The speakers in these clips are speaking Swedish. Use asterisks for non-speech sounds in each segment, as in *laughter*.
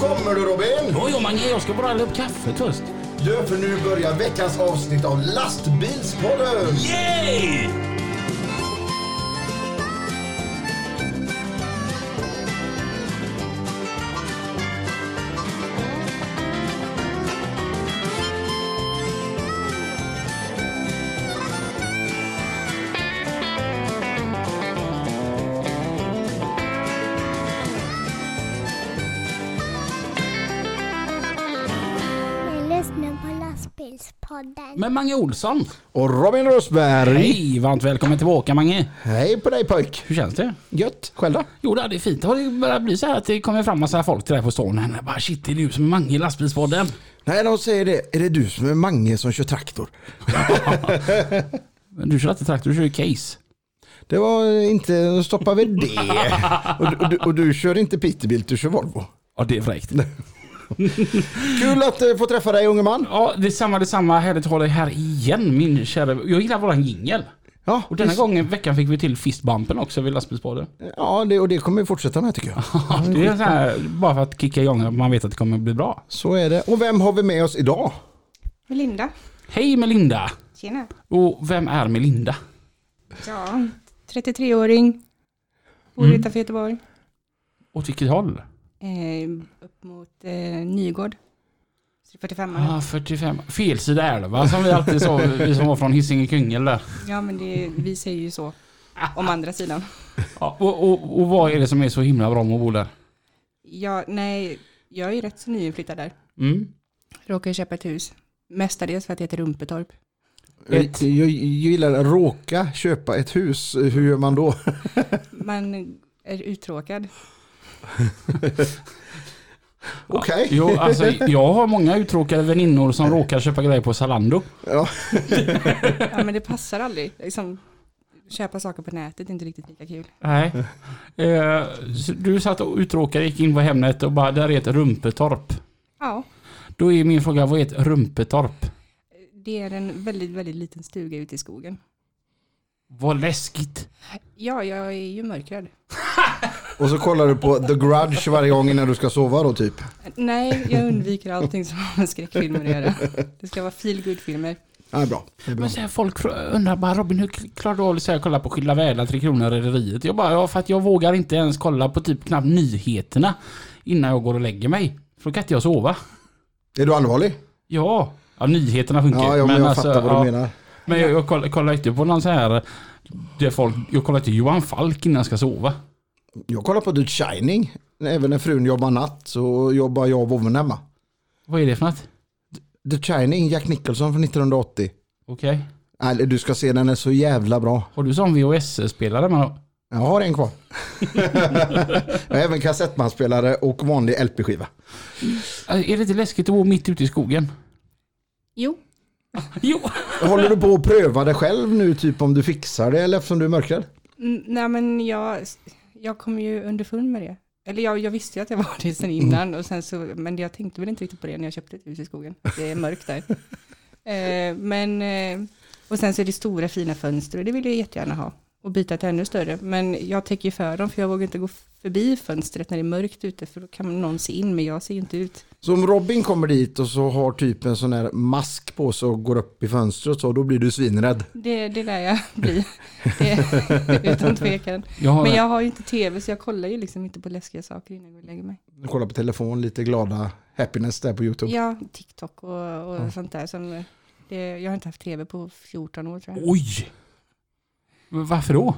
Kommer du Robin? Jo, jo, Mange, jag ska bara hälla upp kaffet först. Du, för nu börjar veckans avsnitt av Lastbilspodden! Yay! Med Mange Olsson. Och Robin Rosberg. Hej, varmt välkommen tillbaka Mange. Hej på dig pojk. Hur känns det? Gött. Själv då? Jo, det är fint. Har det börjat bli så här att det kommer fram massa folk till dig på stan? Jag bara shit, det är du som är Mange i lastbilspodden. Nej, de säger det. Är det du som är Mange som kör traktor? *laughs* Men du kör inte traktor, du kör ju case. Det var inte, då stoppar vi det. *laughs* Och, du- och, du, och du kör inte Peterbilt, du kör Volvo. Ja, det är fräckt. Kul att eh, få träffa dig unge man. Ja, detsamma, detsamma. Härligt att ha dig här igen min kära... Jag gillar våran jingel. Ja, Och denna visst. gången veckan fick vi till fistbumpen också vid lastbilspodden. ja det, och det kommer vi fortsätta med tycker jag. *laughs* Ja, det är så här, bara för att kicka igång att man vet att det kommer bli bra. Så är det. Och vem har vi med oss idag? Melinda. Hej Melinda! Tjena. Och vem är Melinda? Ja, 33-åring. Bor Mm. utanför Göteborg. Åt vilket håll? Eh, upp mot eh, Nygård. Så 45 Ah, 45. Fel sida älva som vi alltid sa, vi som var från Hisingen Kungälv där. Ja, men det, vi säger ju så. Om andra sidan. Ja, och, och, och vad är det som är så himla bra med att bo där? Ja, nej, jag är ju rätt så nyinflyttad där. Mm. Råkar köpa ett hus. Mestadels för att det heter Rumpetorp. Ett. Jag, jag gillar att råka köpa ett hus. Hur gör man då? Man är uttråkad. *laughs* Okej. Jo, alltså, jag har många uttråkade väninnor som råkar köpa grejer på Zalando. Ja. Ja, men det passar aldrig. Liksom, köpa saker på nätet är inte riktigt lika kul. Nej. Eh, du satt och uttråkad, gick in på Hemnet och bara, där är ett rumpetorp. Ja, Då är min fråga, vad är ett rumpetorp? det är en väldigt, väldigt liten stuga ute i skogen. Vad läskigt. Ja, jag är ju mörkrädd. *laughs* Och så kollar du på The Grudge varje gång innan du ska sova då typ. Nej, jag undviker allting som har med skräckfilmer att göra. Det ska vara feel filmer Ja, bra. Bra. Men så här, folk undrar bara Robin, hur klarar du av att kolla på Skilda världar, Tre Kronor, Rederiet? Jag bara, ja för att jag vågar inte ens kolla på typ knappt nyheterna innan jag går och lägger mig. För då kan inte jag sova. Är du allvarlig? Ja, ja nyheterna funkar Ja, ja men jag alltså, fattar vad ja, du menar. Men jag, jag kollar, kollar inte på någon så här... Där folk, jag kollar inte Johan Falk innan jag ska sova. Jag kollar på The Shining. Även när frun jobbar natt så jobbar jag och vovven hemma. Vad är det för något? The Shining, Jack Nicholson från 1980. Okej. Nej, du ska se den är så jävla bra. Har du sån VHS-spelare med då? Jag har en kvar. *laughs* jag har även kassettbandspelare och vanlig LP-skiva. Är det inte läskigt att bo mitt ute i skogen? Jo, *laughs* Jo. Håller du på att pröva det själv nu, typ om du fixar det eller eftersom du är mörkrädd? mm, nej men jag, jag kom ju underfund med det. Eller jag, jag visste ju att jag var det sedan innan, och sen så, men jag tänkte väl inte riktigt på det när jag köpte ett hus i skogen. Det är mörkt där. *laughs* eh, men, eh, och sen så är det stora fina fönster och det vill jag jättegärna ha. Och byta till ännu större. Men jag täcker ju för dem för jag vågar inte gå förbi fönstret när det är mörkt ute för då kan någon se in men jag ser inte ut. Så om Robin kommer dit och så har typ en sån här mask på sig och går upp i fönstret så då blir du svinrädd. Det, det *laughs* är där jag blir. Det, utan tvekan. Jag har, Men jag har ju inte tv så jag kollar ju liksom inte på läskiga saker innan jag går och lägger mig. Du kollar på telefon, lite glada happiness där på YouTube. Ja, TikTok och, och sånt där. Som, det, jag har inte haft tv på 14 år tror jag. Oj! Men Varför då?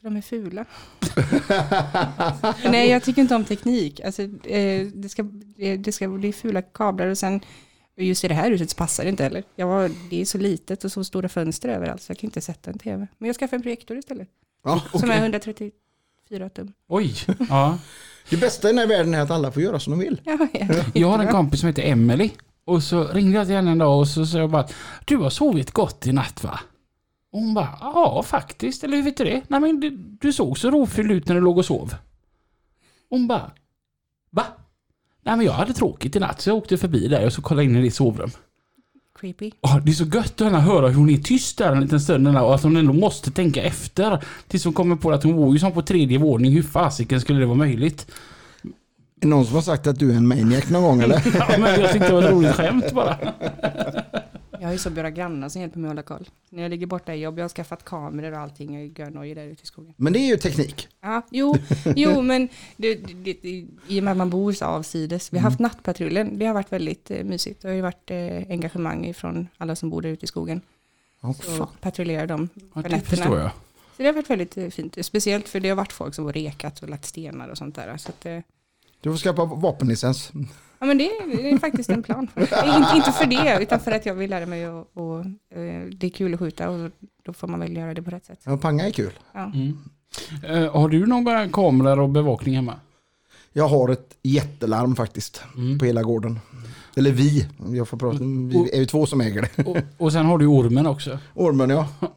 För de är fula. Nej, jag tycker inte om teknik. Alltså, eh, det, ska, det, ska bli fula kablar och sen just i det här huset så passar det inte heller. Jag var, det är så litet och så stora fönster överallt så jag kan inte sätta en tv. Men jag skaffade en projektor istället. Ja, Som okej. är 134 tum. Oj! Ja. Det bästa i den här världen är att alla får göra som de vill. Ja, ja. Jag har en kompis som heter Emily Och så ringde jag till henne en dag och så sa jag bara Du har sovit gott i natt va? Och hon bara Ja faktiskt, eller hur vet du det? Nej men du, du såg så rofylld ut när du låg och sov. Hon bara Va? Nej men jag hade tråkigt i natt så jag åkte förbi där och så kollade in i ditt sovrum. Creepy. Ja, det är så gött att höra hur hon är tyst där en liten stund och att hon ändå måste tänka efter. Tills hon kommer på att hon bor ju som på tredje våning. Hur fasiken skulle det vara möjligt? Är det någon som har sagt att du är en maniac någon gång eller? *laughs* Ja, men jag tyckte det var ett roligt skämt bara. Jag har ju så bra grannar som hjälper mig att hålla koll. När jag ligger borta i jobb, jag har skaffat kameror och allting, jag är görnojig där ute i skogen. Men det är ju teknik. Ja, jo, jo men det, det, det, i och med att man bor så avsides. Vi har haft nattpatrullen, det har varit väldigt eh, mysigt. Det har ju varit eh, engagemang från alla som bor där ute i skogen. Oh, Så fan. patrullerar de Ja, på det nätterna. förstår jag. Så det har varit väldigt eh, fint. Speciellt för det har varit folk som har rekat och lagt stenar och sånt där. Så att, eh, Du får skaffa vapenlicens. Ja men det, är- det är faktiskt en plan. *laughs* Inte, inte för det, utan för att jag vill lära mig och, och eh, det är kul att skjuta och då får man väl göra det på rätt sätt. Ja, panga är kul. Ja. Mm. Eh, har du några kameror och bevakning hemma? Jag har ett jättelarm faktiskt Mm. på hela gården. Eller vi, jag får prata, vi är ju två som äger det. Och, och sen har du ormen också. Ormen ja. *laughs*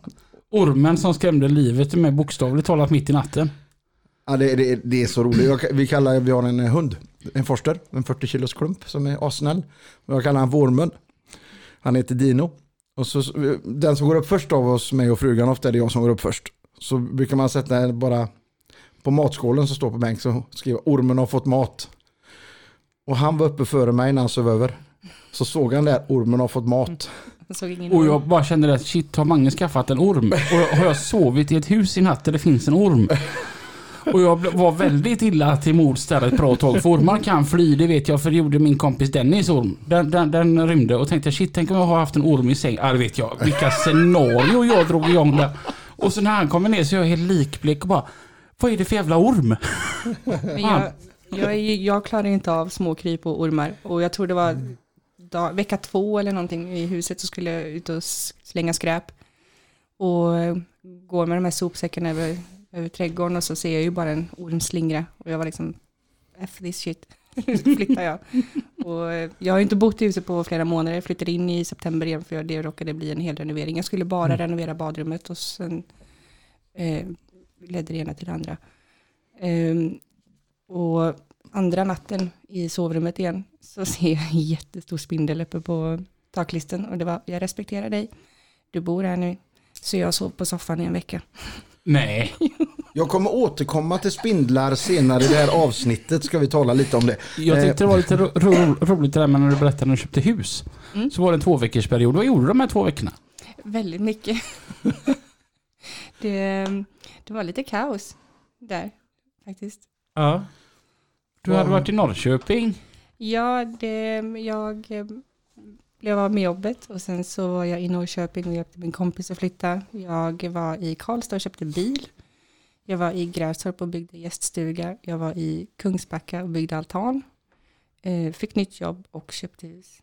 Ormen som skrämde livet med bokstavligt talat mitt i natten. ja det, det, det är så roligt. Jag, vi kallar, vi har en hund, en forster, en 40 kilos klump som är assnäll. Och Jag kallar han Vormen. Han heter Dino. Och så, den som går upp först av oss, mig och frugan, ofta är det jag som går upp först. Så brukar man sätta bara på matskålen som står på bänk så skriver ormen har fått mat. Och han var uppe före mig när han sov över. Så såg han där, ormen har fått mat. Jag såg ingen Och jag bara kände att shit, har Mange skaffat en orm? Och har jag sovit i ett hus i natt där det finns en orm? Och jag var väldigt illa till mods där ett bra tag. För ormar kan fly, det vet jag, för det gjorde min kompis Dennis orm. Den, den, den rymde och tänkte shit, tänk om jag har haft en orm i säng. Ja, det vet jag. Vilka scenario jag drog igång där. Och så när han kommer ner så är jag helt likblek och bara vad är det för jävla orm? Jag, jag, är, ju- jag klarar inte av småkryp och ormar. Och jag tror det var dag, vecka två eller någonting i huset så skulle jag ut och slänga skräp. Och går med de här sopsäckarna över, över trädgården och så ser jag ju bara en orm slingra. Och jag var liksom, F this shit, *laughs* flyttar jag. Och eh, jag har ju inte bott i huset på flera månader, jag flyttade in i september igen för det råkade bli en hel renovering. Jag skulle bara renovera badrummet och sen eh, ledde det ena till det andra. Ehm, och andra natten i sovrummet igen så ser jag en jättestor spindel uppe på taklisten och det var, jag respekterar dig, du bor här nu. Så jag sov på soffan i en vecka. Nej. Jag kommer återkomma till spindlar senare i det här avsnittet ska vi tala lite om det. Jag tyckte det var lite ro ro roligt det där med när du berättade när du köpte hus. Mm. Så var det en två veckors period. Vad gjorde du de här två veckorna? Väldigt mycket. *laughs* det, det var lite kaos där faktiskt. Ja. Du hade varit i Norrköping. Ja, det, jag eh, blev av med jobbet och sen så var jag i Norrköping och hjälpte min kompis att flytta. Jag var i Karlstad och köpte bil. Jag var i Grästorp och byggde gäststuga. Jag var i Kungsbacka och byggde altan. Eh, fick nytt jobb och köpte hus.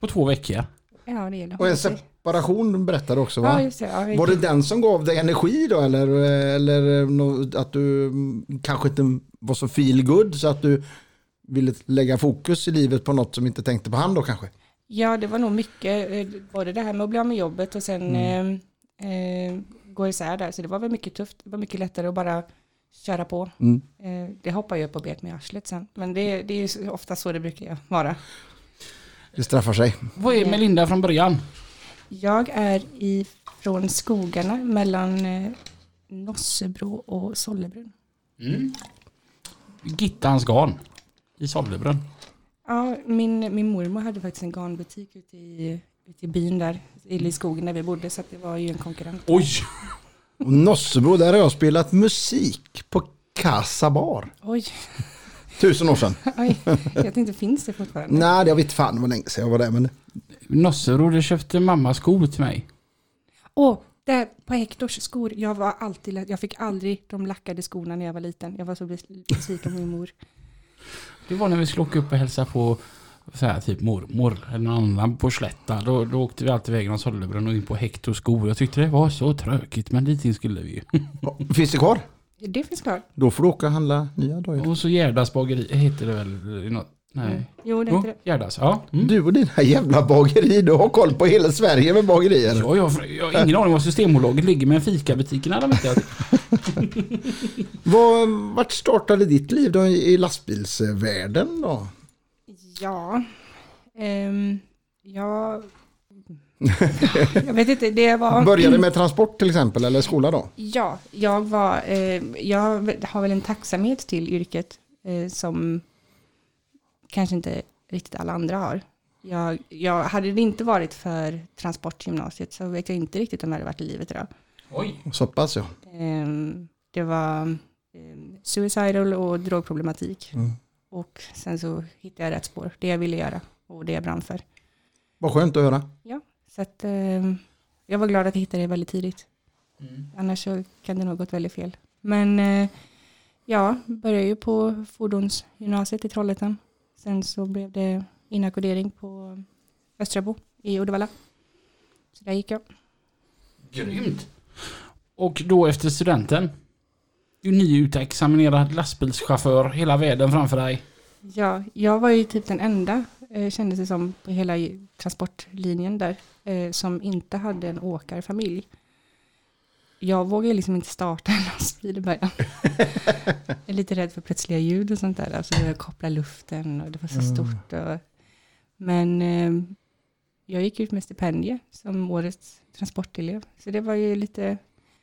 På två veckor. Ja, det gäller. Och en separation berättade också Ja, va? just det. Ja, Var det den som gav dig energi då eller, eller nå- att du kanske inte var så feel good så att du ville lägga fokus i livet på något som inte tänkte på han då kanske? Ja, det var nog mycket, eh, både det här med att bli av med jobbet och sen Mm. eh, eh, gå isär där. Så det var väl mycket tufft. Det var mycket lättare att bara köra på. Mm. Eh, det hoppar ju upp och bet med arslet sen. Men det, det är ju ofta så det brukar vara. Det straffar sig. Vad är Melinda från början? Jag är i, från skogarna mellan eh, Nossebro och Sollebrunn. Mm. Gittans garn. I Sollebrunn. Ja, min, min mormor hade faktiskt en garnbutik ute i, ute i byn där, i skogen där vi bodde, så att det var ju en konkurrent. Oj! Och Nossebro, där har jag spelat musik på Casa Bar. Oj, Tusen år sedan. *laughs* oj, jag tänkte finns det fortfarande? Nej, jag vet fan vad länge sedan jag var där. Men Nossero, det köpte mamma skor till mig. Åh, där på Hektors skor, jag var alltid, jag fick aldrig de lackade skorna när jag var liten. Jag var så bes- besviken på min mor. Det var när vi skulle åka upp och hälsa på så här, typ mormor eller någon annan på Slätta. Då, då åkte vi alltid vägen om Sollebrunn och in på Hectors skor. Jag tyckte det var så tråkigt men dit in skulle vi ju. finns det kvar? Det finns klart. Då får du åka och handla nya dojor. Och så Gärdas bageri heter det väl? i Något? Nej. Mm. Jo, det heter det. Gärdas, ja. Mm. Du och dina jävla bageri, du har koll på hela Sverige med bagerier. Ja, jag, jag har ingen aning var Systembolaget ligger men fikabutikerna de vet jag. Vad, vart startade ditt liv då i lastbilsvärlden då? Ja, ehm, ja, *laughs* jag vet inte, det var... Började med transport till exempel eller skola då? Ja, jag var, eh, jag har väl en tacksamhet till yrket eh, som kanske inte riktigt alla andra har. Jag, jag, hade det inte varit för transportgymnasiet så vet jag inte riktigt om jag hade varit i livet idag. Oj. Så pass ja. Ehm, det var um, suicidal och drogproblematik. Mm. Och sen så hittade jag rätt spår, det jag ville göra och det jag brann för. Vad skönt att höra. Så att, ehm, jag var glad att jag hittade det väldigt tidigt. Mm. Annars så kan det nog gått väldigt fel. Men eh, ja, började ju på fordonsgymnasiet i Trollhättan. Sen så blev det inackordering på Östrabo i Uddevalla. Så där gick jag. Grymt. Och då efter studenten? Du är nyutexaminerad lastbilschaufför, hela världen framför dig. Ja, jag var ju typ den enda, eh, kändes det som, på hela transportlinjen där, eh, som inte hade en åkarfamilj. Jag vågade liksom inte starta en lastbil i början. *laughs* jag är lite rädd för plötsliga ljud och sånt där. Alltså det koppla luften och det var så Mm. stort. Och, men eh, jag gick ut med stipendium som årets transportelev. Så det var ju lite,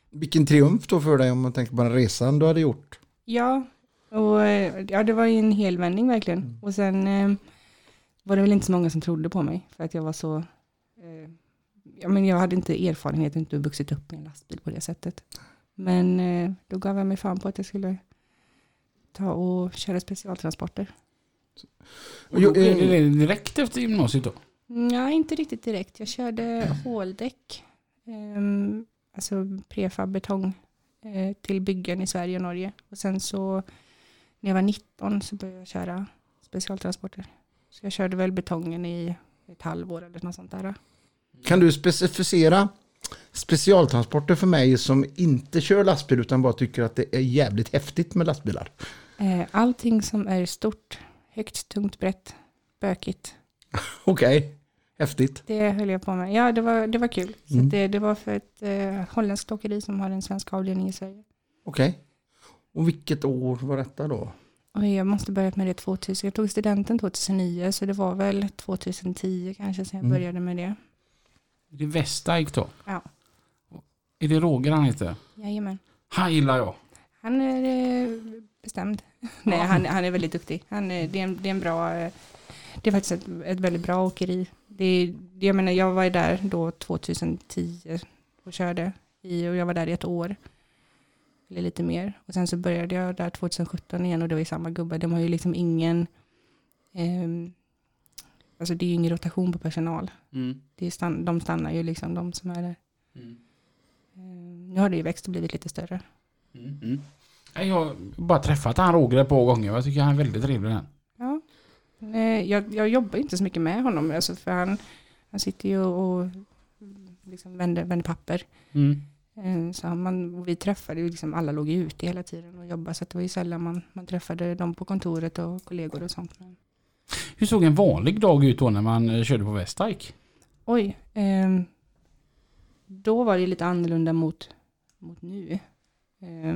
Vilken triumf då för dig om man tänker på den resan du hade gjort. Ja, och eh, ja, det var ju en helvändning verkligen. Mm. Och sen eh, var det väl inte så många som trodde på mig för att jag var så, ja men jag hade inte erfarenhet, inte vuxit upp med en lastbil på det sättet. Men eh, då gav jag mig fan på att jag skulle ta och köra specialtransporter. Och då blev det direkt efter gymnasiet då? Nej, inte riktigt direkt. Jag körde håldäck, eh, alltså prefab betong eh, till byggen i Sverige och Norge. Och sen så när jag var 19 så började jag köra specialtransporter. Så jag körde väl betongen i ett halvår eller något sånt där. Kan du specificera specialtransporter för mig som inte kör lastbil utan bara tycker att det är jävligt häftigt med lastbilar? Eh, allting som är stort, högt, tungt, brett, bökigt. *laughs* Okej, häftigt. Det höll jag på med. Ja, det var, det var kul. Så Mm. det, det var för ett eh, holländskt åkeri som har en svensk avdelning i Sverige. Okej. Och vilket år var detta då? Oj, jag måste börjat med det 2000. Jag tog studenten 2009 så det var väl 2010 kanske som jag Mm. började med det. Det är Westike då? Ja. Är det Roger han heter? Jajamän. Han gillar jag. Han är eh, bestämd. Nej, han, han är väldigt duktig. Han är, det, är en, det är en bra, eh, det är faktiskt ett, ett väldigt bra åkeri. Det, är- det, jag menar, jag var ju där då 2010 och körde i, och jag var där i ett år. Eller lite mer. Och sen så började jag där 2017 igen och det var ju samma gubbar. De har ju liksom ingen, ehm, alltså det är ju ingen rotation på personal. Mm. Det är stan, de stannar ju liksom, de som är där. Mm. Ehm, nu har det ju växt och blivit lite större. Mm. Mm. Jag har bara träffat han Roger ett par gånger. Jag tycker han är väldigt trevlig. den. Ja. Nej, jag, jag jobbar inte så mycket med honom, alltså för han, han sitter ju och liksom vänder, vänder papper. Mm. Eh, Så man, och vi träffade ju liksom, alla låg ju ute hela tiden och jobbade, så att det var ju sällan man, man träffade dem på kontoret och kollegor och sånt. Men, hur såg en vanlig dag ut då när man eh, körde på Westike? oj, Eh, då var det lite annorlunda mot, mot nu. Eh,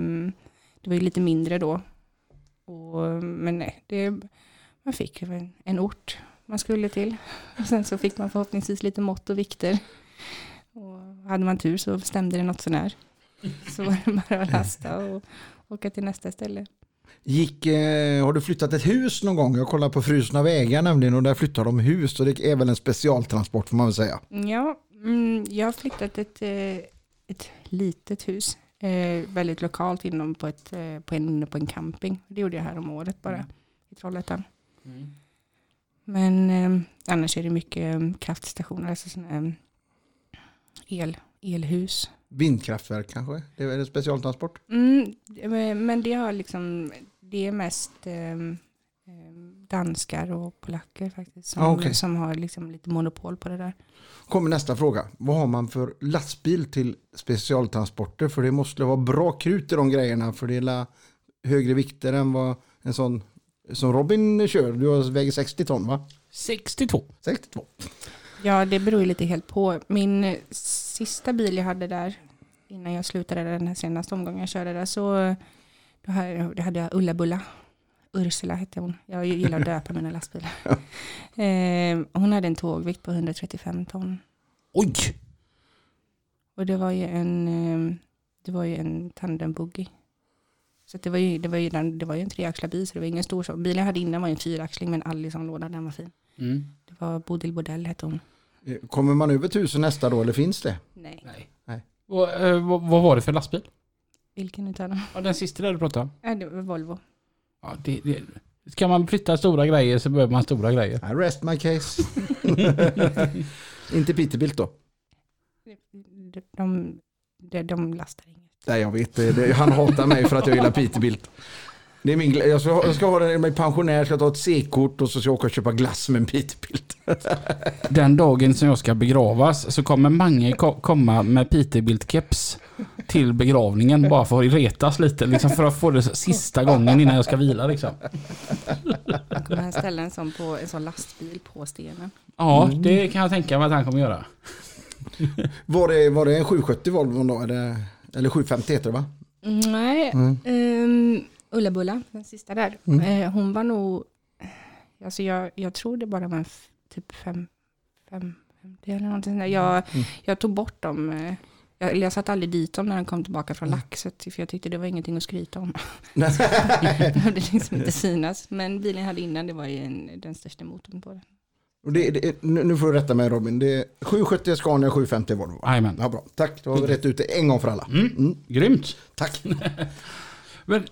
det var ju lite mindre då. Och, men nej, det, man fick ju en, en ort man skulle till. *laughs* Och sen så fick man förhoppningsvis lite mått och vikter. Och hade man tur så stämde det något sånär. Så var det bara att lasta och åka till nästa ställe. Gick, eh, har du flyttat ett hus någon gång? Jag kollar på Frusna vägar nämligen och där flyttar de hus och det är väl en specialtransport får man väl säga. Ja, mm, jag har flyttat ett, eh, ett litet hus. Eh, väldigt lokalt inom på, ett, eh, på, en, inne på en camping. Det gjorde jag här om året bara Mm. i Trollhättan. Men eh, annars är det mycket kraftstationer, alltså såna, eh, el, elhus. Vindkraftverk kanske? Det är en specialtransport? Mm, men det har liksom, det är mest eh, danskar och polacker faktiskt som, Ah, okej. som har liksom lite monopol på det där. Kommer nästa fråga. Vad har man för lastbil till specialtransporter? För det måste vara bra krut i de grejerna för det är högre vikter än vad en sån som Robin kör. Du har- väger 60 ton va? 62. 62. Ja, det beror ju lite helt på. Min eh, sista bil jag hade där, innan jag slutade den här senaste omgången jag körde där, så då hade, då hade jag Ulla-Bulla. Ursula hette hon. Jag gillar att döpa mina lastbilar. *laughs* eh, hon hade en tågvikt på 135 ton. Oj! Och det var ju en, eh, det var ju en tandembuggy. Så det, var ju, det, var ju den, det var ju en treaxlad bil, så det var ingen stor så. Bilen jag hade innan var ju en fyraxling med en Allison-låda, den var fin. Mm. Det var Bodil Bodell hette hon. Kommer man över tusen nästa då eller finns det? Nej, Nej. Nej. Och, eh, vad, vad var det för lastbil? vilken utav dem? Ja, den sista där du pratade om. Nej, det var Volvo. Ja, det, det, ska man flytta stora grejer så behöver man stora grejer. I rest my case. *laughs* Inte Peterbilt då? De, de, de, de lastar inget. Nej jag vet det. det. Han hatar mig för att jag gillar Peterbilt. Det är min, gla- jag, ska, jag ska ha den, jag är pensionär, ska ta ett C-kort och så ska jag åka och köpa glass med en Peterbilt. *laughs* Den dagen som jag ska begravas så kommer Mange ko- komma med Peterbilt-keps till begravningen bara för att retas lite. Liksom för att få det sista gången innan jag ska vila. Liksom. Kommer han ställa en sån, på, en sån lastbil på stenen. Ja, det kan jag tänka mig att han kommer göra. Var det, var det en 770 Volvo då? Eller, eller 750 heter det va? Nej, Mm. um, Ulla-Bulla, den sista där. Mm. Eh, hon var nog, alltså jag, jag tror det bara var en typ fem, fem, femtio eller någonting där. Jag, Mm. jag tog bort dem. eh, Jag, jag satte aldrig dit dem när den kom tillbaka Mm. från laxet. För jag tyckte det var ingenting att skryta om. *laughs* *laughs* det behövde liksom inte synas. Men bilen jag hade innan, det var ju en, den största motorn på den. Och det, det, nu får du rätta mig Robin. Det är 770 Scania 750 Volvo. Jajamän. Ja, bra. Tack, då har vi rätt ut det en gång för alla. Mm. Mm. Grymt. Tack. *laughs* Men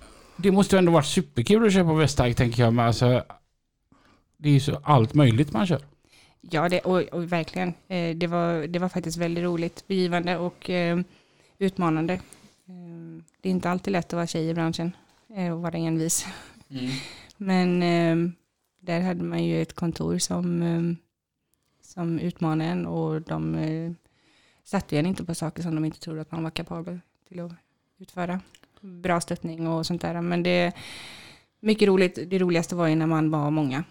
det måste ju ändå varit superkul att köpa Westag tänker jag. Men alltså, det är ju så allt möjligt man kör. Ja, det, och, och verkligen. Eh, det, var, det var faktiskt väldigt roligt, givande och eh, utmanande. Eh, det är inte alltid lätt att vara tjej i branschen och vara envis. *laughs* Men eh, där hade man ju ett kontor som, som utmanade en och de eh, satte en inte på saker som de inte trodde att man var kapabel till att utföra. Bra stöttning och sånt där. Men det är mycket roligt. Det roligaste var ju när man var många.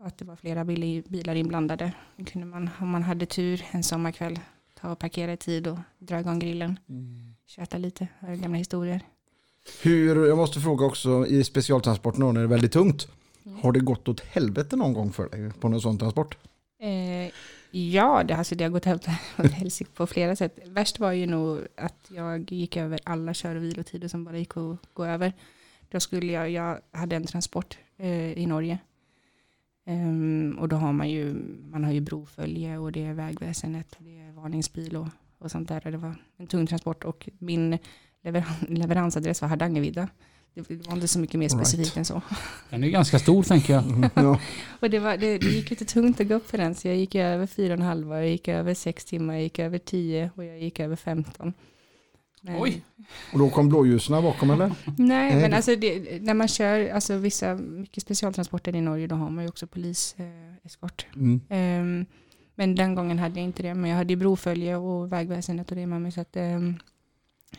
Att det var flera bil- bilar inblandade. Då kunde man, om man hade tur en sommarkväll, ta och parkera i tid och dra igång grillen. Köta lite, höra gamla historier. Hur, jag måste fråga också, i specialtransporten när det är väldigt tungt. Mm. Har det gått åt helvete någon gång för dig på någon sån transport? Eh, ja, det, alltså det har gått *laughs* åt helsike på flera sätt. Värst var ju nog att jag gick över alla kör och vilotider som bara gick att gå över. Då skulle jag, jag hade en transport eh, i Norge. Um, och då har man ju, man har ju brofölje och det är vägväsendet och det är varningsbil och, och sånt där. Det var en tung transport och min leveran, *laughs* leveransadress var Hardangervidda. Mm det var inte så mycket mer All right. specifikt än så. *laughs* Den är ganska stor tänker jag. Ja. *laughs* Och det, var, det, det gick lite tungt att gå upp för den, så jag gick över fyra och en halva, jag gick över sex timmar, jag gick över tio och jag gick över 15. Men, Oj. Och då kom blåljusen bakom eller? Nej, men alltså det, när man kör, alltså vissa, mycket specialtransporter i Norge, då har man ju också poliseskort. Eh, eskort. Mm. Ehm, men den gången hade jag inte det, men jag hade ju brofölje och vägväsendet och det med mig, så att ehm,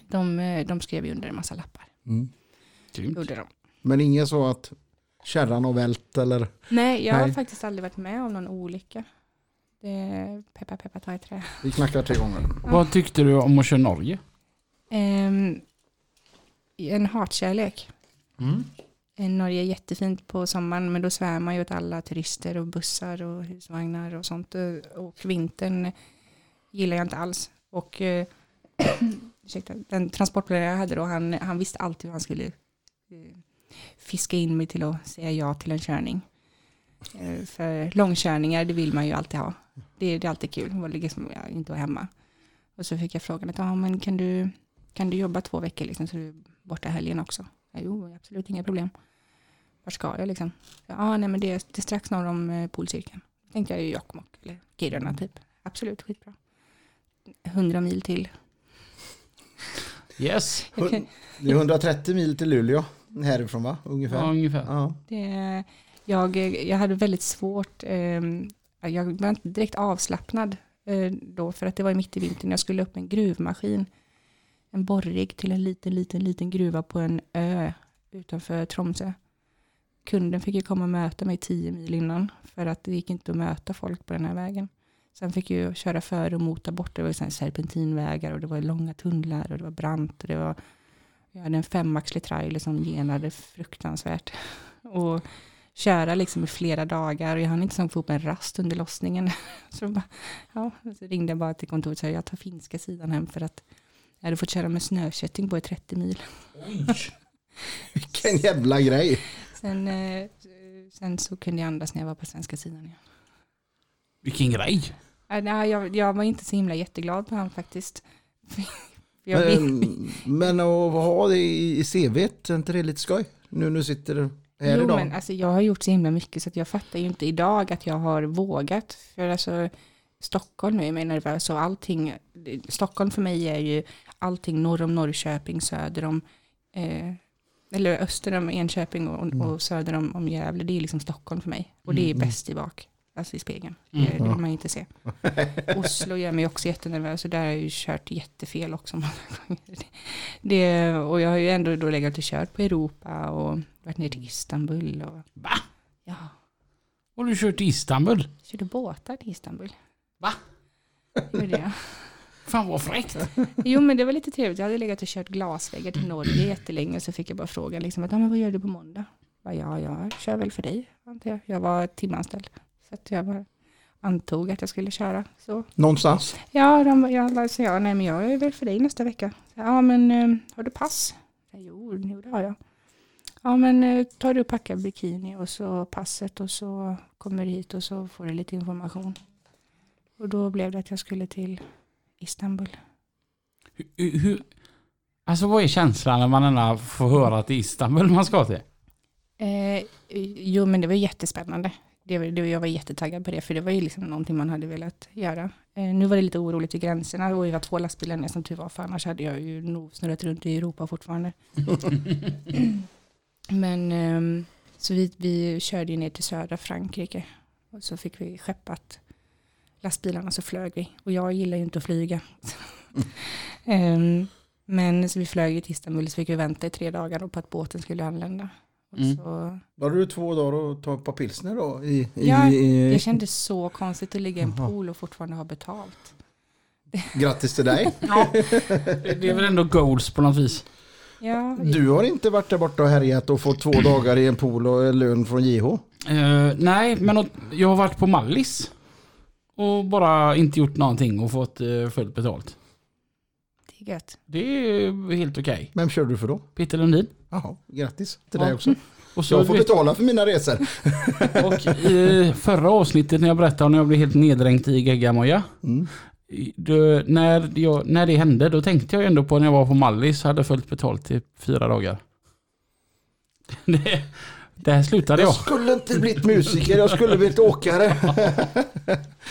de, eh, de skrev ju under en massa lappar. Mm. Grymt. Gjorde de. Men ingen så att kärran har vält eller? Nej, jag har Nej. faktiskt aldrig varit med om någon olycka. Det, peppa peppa ta i trä. Vi knackar tre gånger. Vad tyckte du om att köra Norge? Ehm, en hatkärlek. Mm. Eh, Norge är jättefint på sommaren men då svär man ju åt alla turister och bussar och husvagnar och sånt. Eh, Och vintern gillar jag inte alls. Och eh, *clears throat* ursäkta, den transportplanerare jag hade då, han, han visste alltid hur han skulle fiska in mig till att säga ja till en körning. Eh, För långkörningar, det vill man ju alltid ha. Det, det är alltid kul, att liksom, ja, inte vara hemma. Och så fick jag frågan att, ja men kan du, kan du jobba två veckor liksom, så du är borta helgen också? Ja, jo, absolut inga problem. Var ska jag liksom? Ja, ah, nej men det är, det är strax norr om eh, polcirkeln. Tänkte jag ju Jokkmokk eller Kiruna typ. Absolut, skitbra. 100 mil till. Yes. Det är 130 mil till Luleå härifrån va? Ungefär. Ja, ungefär. Ja. Det, jag, jag hade väldigt svårt, eh, jag var inte direkt avslappnad eh, då för att det var mitt i vintern. Jag skulle upp med en gruvmaskin, en borrig till en liten, liten, liten gruva på en ö utanför Tromsö. Kunden fick ju komma och möta mig tio mil innan för att det gick inte att möta folk på den här vägen. Sen fick jag köra före och mota bort. Det var serpentinvägar och det var långa tunnlar och det var brant. Och det var, jag hade en femaxlig trailer som genade fruktansvärt. Och köra liksom i flera dagar och jag hann inte få upp en rast under lossningen. *laughs* Så, bara, ja, så ringde jag bara till kontoret och sa jag tar finska sidan hem för att jag hade fått köra med snökötting på i 30 mil. *laughs* Vilken jävla grej. Sen, eh, sen så kunde jag andas när jag var på svenska sidan igen. Vilken grej. Nej, jag, jag var inte så himla jätteglad på han faktiskt. Men, men att ha det i CVt, är inte det lite skoj? Nu du sitter här jo, idag. men alltså, jag har gjort så himla mycket så att jag fattar ju inte idag att jag har vågat. För alltså, Stockholm är mig nervös och allting. Stockholm för mig är ju allting norr om Norrköping, söder om, eh, eller öster om Enköping och, Mm. och söder om, om Gävle. Det är liksom Stockholm för mig. Och det är Mm. bäst i bak, alltså i spegeln. Mm. Det, vill man ju inte se. *laughs* Oslo gör mig också jättenervös och där har jag ju kört jättefel också många gånger. *laughs* Det, och jag har ju ändå då legat och kört på Europa och varit ner till Istanbul. Och, Va? ja, Har du kört till Istanbul? körde båtar till Istanbul. Va? Gjorde jag. Fan vad fräckt. *laughs* Jo men det var lite trevligt. Jag hade legat och kört glasväggar till Norge jättelänge. Så fick jag bara frågan liksom att, ja, men vad gör du på måndag? Jag bara, ja, jag kör väl för dig. Jag, jag var timanställd. Så att jag bara antog att jag skulle köra. Så Någonstans. Ja, de, jag sa ja, nej men jag är väl för dig nästa vecka. Så, Ja, men eh, har du pass? Ja, Jo, jo, det har jag. Ja, men eh, tar du och packar bikini och så passet och så kommer du hit och så får du lite information. Och då blev det att jag skulle till Istanbul. Hur, hur, alltså vad är känslan när man ändå får höra att det är Istanbul man ska till? Eh, jo, men det var jättespännande. Det, det, jag var jättetaggad på det, för det var ju liksom någonting man hade velat göra. Eh, nu var det lite oroligt vid gränserna och vi var två lastbilar ner som tur var, för annars hade jag ju nog snurrat runt i Europa fortfarande. *laughs* Men ehm, så vi, vi körde ju ner till södra Frankrike och så fick vi skeppat lastbilarna så flög vi. Och jag gillar ju inte att flyga. *laughs* Ehm, men så vi flög till Istanbul så fick vi vänta i tre dagar på att båten skulle anlända. Och Mm. så, Var du två dagar och ta ett par pilsner då? I, i, Ja, i, det kändes så konstigt att ligga i en pool och fortfarande ha betalt. Grattis till dig. *laughs* Ja, det är väl ändå goals på något vis. Ja, Du har inte varit där borta och härjat och fått två dagar i en pool och lön från JH? Eh, nej, men jag har varit på Mallis. Och bara inte gjort någonting och fått uh, fullt betalt. Det är gött. Det är helt okej. Vem kör du för då? Peter Lundin. Jaha, grattis till Ja. dig också. Och så Jag får vet- betala för mina resor. *laughs* Och i förra avsnittet när jag berättade om när jag blev helt neddränkt i geggamoja. Mm. Då, när, jag, när det hände då tänkte jag ändå på när jag var på Mallis hade fullt betalt i fyra dagar. *laughs* Det, där slutade jag. Jag skulle inte blivit musiker, jag skulle blivit åkare. *laughs*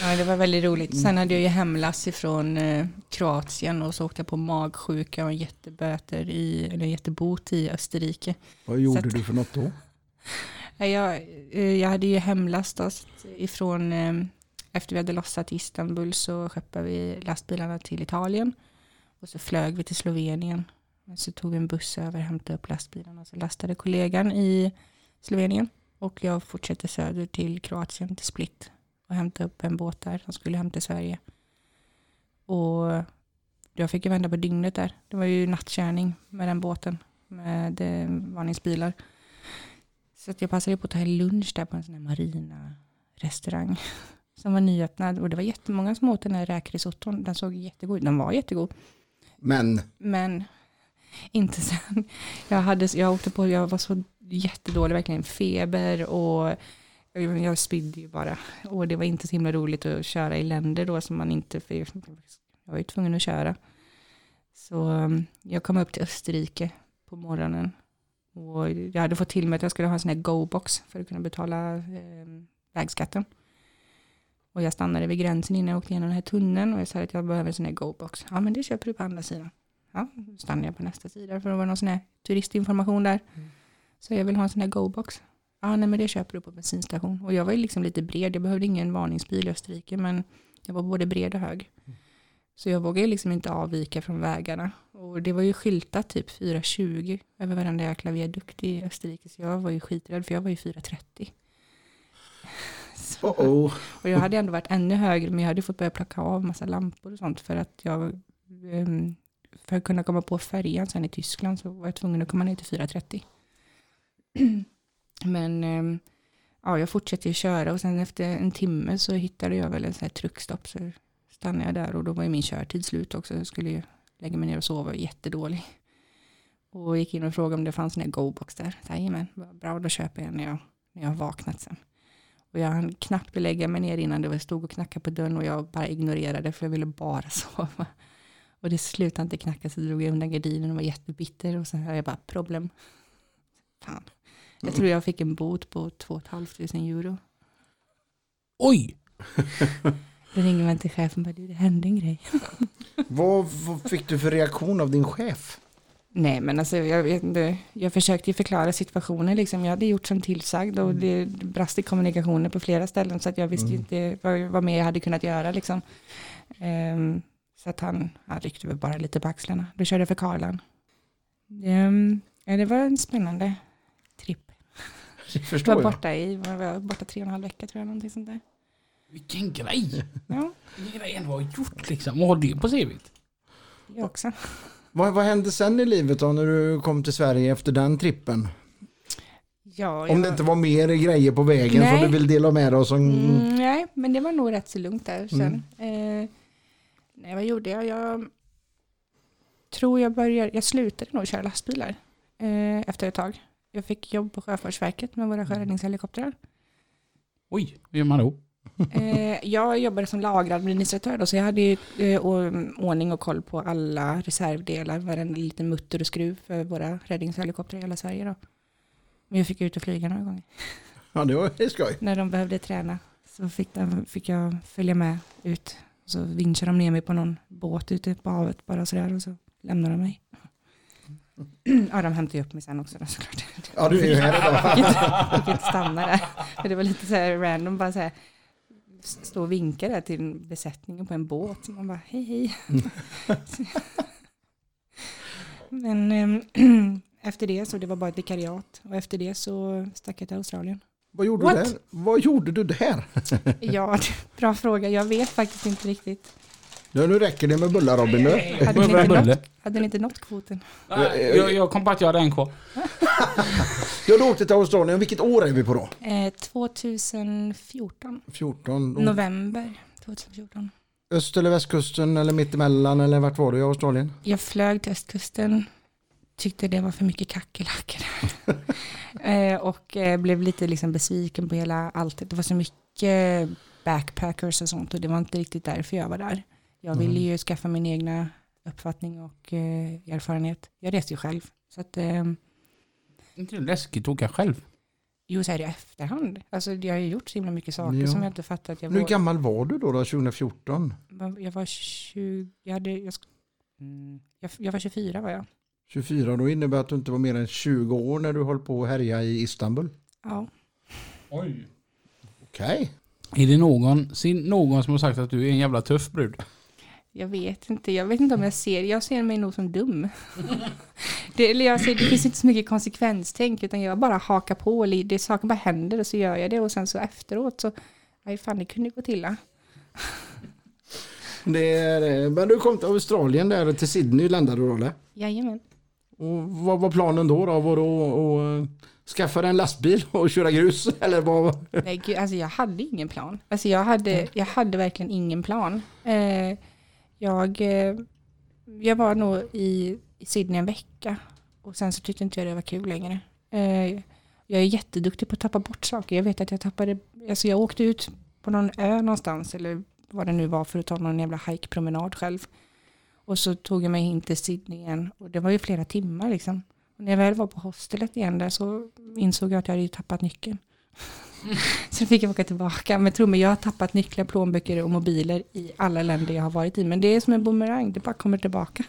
Ja, det var väldigt roligt. Sen hade jag ju hemlass ifrån eh, Kroatien och så åkte jag på magsjuka och jätteböter i, eller jättebot i Österrike. Vad gjorde att- du för något då? Ja, Jag, eh, jag hade ju hemlast ifrån, eh, efter vi hade lossat i Istanbul så skeppade vi lastbilarna till Italien. Och så flög vi till Slovenien. Så tog vi en buss över, hämtade upp lastbilarna. Så lastade kollegan i Slovenien. Och jag fortsatte söder till Kroatien, till Split. Och hämtade upp en båt där som skulle hem till Sverige. Och jag fick ju vända på dygnet där. Det var ju nattkörning med den båten. Med varningsbilar. Så att jag passade på att ta en lunch där på en sån här marina restaurang. *laughs* Som var nyöppnad och det var jättemånga som åt den här räkrisotton. Den såg jättegod ut. Den var jättegod. Men Men inte sen. Jag, hade, jag åkte på, jag var så jättedålig, verkligen feber och jag, spydde ju bara. Och det var inte så himla roligt att köra i länder då som man inte, för jag var ju tvungen att köra. Så um, jag kom upp till Österrike på morgonen. Och jag hade fått till mig att jag skulle ha en sån här go-box för att kunna betala eh, vägskatten. Och jag stannade vid gränsen innan jag åkte igenom den här tunneln och jag sa att jag behöver en sån här go-box. Ja men det köper du på andra sidan. Ja, då stannade jag på nästa sida för det var någon sån här turistinformation där. Mm. Så jag vill ha en sån här go-box. Ja, nej men det köper du på bensinstation. Och jag var ju liksom lite bred, jag behövde ingen varningsbil i Österrike, men jag var både bred och hög. Så jag vågade liksom inte avvika från vägarna. Och det var ju skyltat typ 420 över varenda jäkla viadukt i Österrike. Så jag var ju skiträdd, för jag var ju 430. *laughs* Så, oh oh. och jag hade ändå varit ännu högre, men jag hade fått börja plocka av massa lampor och sånt för att jag, ehm, för att kunna komma på färjan sen i Tyskland så var jag tvungen att komma ner till 430. *clears throat* Men ehm, ja, jag fortsatte ju köra och sen efter en timme så hittade jag väl en sån här truckstopp så stannade jag där och då var ju min körtid slut också. Jag skulle ju lägga mig ner och sova, jättedålig. Och gick in och frågade om det fanns en här GoBox där. Jajamän, bra då köper jag när jag, när jag har vaknat sen. Och jag hann knappt lägga mig ner innan det stod och knackade på dörren och jag bara ignorerade för jag ville bara *laughs* sova. Och det slutade inte knacka så drog jag undan gardinen och var jättebitter och sen hörde jag bara problem. Fan. Jag tror jag fick en bot på 2 500 euro. Oj! *laughs* Då ringer man till chefen och bara, "Du, det hände en grej. *laughs* Vad, vad fick du för reaktion av din chef? Nej men alltså jag vet inte, jag försökte ju förklara situationen liksom. Jag hade gjort som tillsagd och det brast i kommunikationen på flera ställen så att jag visste ju inte vad, vad mer jag hade kunnat göra liksom. Ehm, så att han, han ryckte väl bara lite på axlarna. Då körde jag för Karlan. Ehm, ja, det var spännande. Det Jag förstår var jag. borta i, var borta tre och en halv vecka tror jag, någonting sånt där. Vilken grej! Ja, Vilken grej ändå har gjort liksom. Vad har det på CVt? jag också. Vad, vad hände sen i livet då när du kom till Sverige efter den trippen? Ja, Om det var- inte var mer grejer på vägen Nej. som du vill dela med dig av som... Mm, nej, men det var nog rätt så lugnt där sen. Mm. Eh, nej, vad gjorde jag? Jag tror jag började, jag slutade nog köra lastbilar eh, efter ett tag. Jag fick jobb på Sjöfartsverket med våra sjöräddningshelikoptrar. Oj, hur gör man då? *laughs* Eh, jag jobbade som lageradministratör då, så jag hade ju, eh, ordning och koll på alla reservdelar, varenda liten mutter och skruv för våra räddningshelikoptrar i hela Sverige då. Men jag fick ut och flyga några gånger. *laughs* Ja, det var skoj. när de behövde träna så fick, de, fick jag följa med ut. Så vinschade de ner mig på någon båt ute på havet bara sådär och så lämnade de mig. *clears throat* Ja, de hämtade ju upp mig sen också då, såklart. Ja, du är ju här idag. Jag fick inte, stanna där. Det var lite så här random, bara så här stå och vinka där till besättningen på en båt. Man bara, hej hej. *laughs* Men ehm, *clears throat* efter det så det var bara ett vikariat och efter det så stack jag till Australien. Vad gjorde What? du där? Vad gjorde du där? Ja, *laughs* bra fråga. Jag vet faktiskt inte riktigt. Ja, nu räcker det med bullar Robin nu. Hade ni inte bulle. nått, hade ni inte nått kvoten? Nej, Jag, jag kom på att jag hade en kvar. *laughs* Jag har åkt till Australien. Vilket år är vi på då? Eh, 2014, 14. Då. november 2014. Öst eller västkusten eller mittemellan eller vart var du i Australien? Jag flög till östkusten, tyckte det var för mycket kackerlackor. *laughs* eh, och eh, blev lite liksom besviken på hela allt. Det var så mycket backpackers och sånt och det var inte riktigt därför jag var där. Jag ville ju skaffa min egna uppfattning och eh, erfarenhet. Jag reste ju själv. Så att, eh, Inte det läskigt att åka själv? jo, så är det i efterhand. Alltså, jag har ju gjort så himla mycket saker Ja. som jag inte fattat att jag Hur var. gammal var du då, då 2014? Jag var 20, jag hade, jag, sk- mm, jag, jag var 24 var jag. 24, då innebär att du inte var mer än 20 år när du höll på att härja i Istanbul. Ja. Oj. Okej. Är det någon, sin- någon som har sagt att du är en jävla tuff brud? Jag vet inte, jag vet inte om jag ser, jag ser mig nog som dum. *laughs* det, eller jag ser, det finns inte så mycket konsekvenstänk utan jag bara hakar på, eller det, saker bara händer och så gör jag det och sen så efteråt så, nej fan det kunde gå till. Det är, eh, men du kom till Australien där till Sydney landade du då eller? Jajamän. Och vad var planen då? då? Var det att, eh, skaffa en lastbil *laughs* och köra grus? Eller vad? Nej, gud, alltså jag hade ingen plan. Alltså jag hade, jag hade verkligen ingen plan. Eh, jag, eh, jag var nog i, i Sydney en vecka och sen så tyckte inte jag det var kul längre. Eh, jag är jätteduktig på att tappa bort saker. Jag vet att jag tappade, alltså jag åkte ut på någon ö någonstans eller vad det nu var för att ta någon jävla hajkpromenad själv. Och så tog jag mig in till Sydney igen och det var ju flera timmar liksom. Och när jag väl var på hostelet igen där så insåg jag att jag hade tappat nyckeln. *laughs* *laughs* Så fick jag åka tillbaka. Men tro mig, jag har tappat nycklar, plånböcker och mobiler i alla länder jag har varit i. Men det är som en boomerang, det bara kommer tillbaka.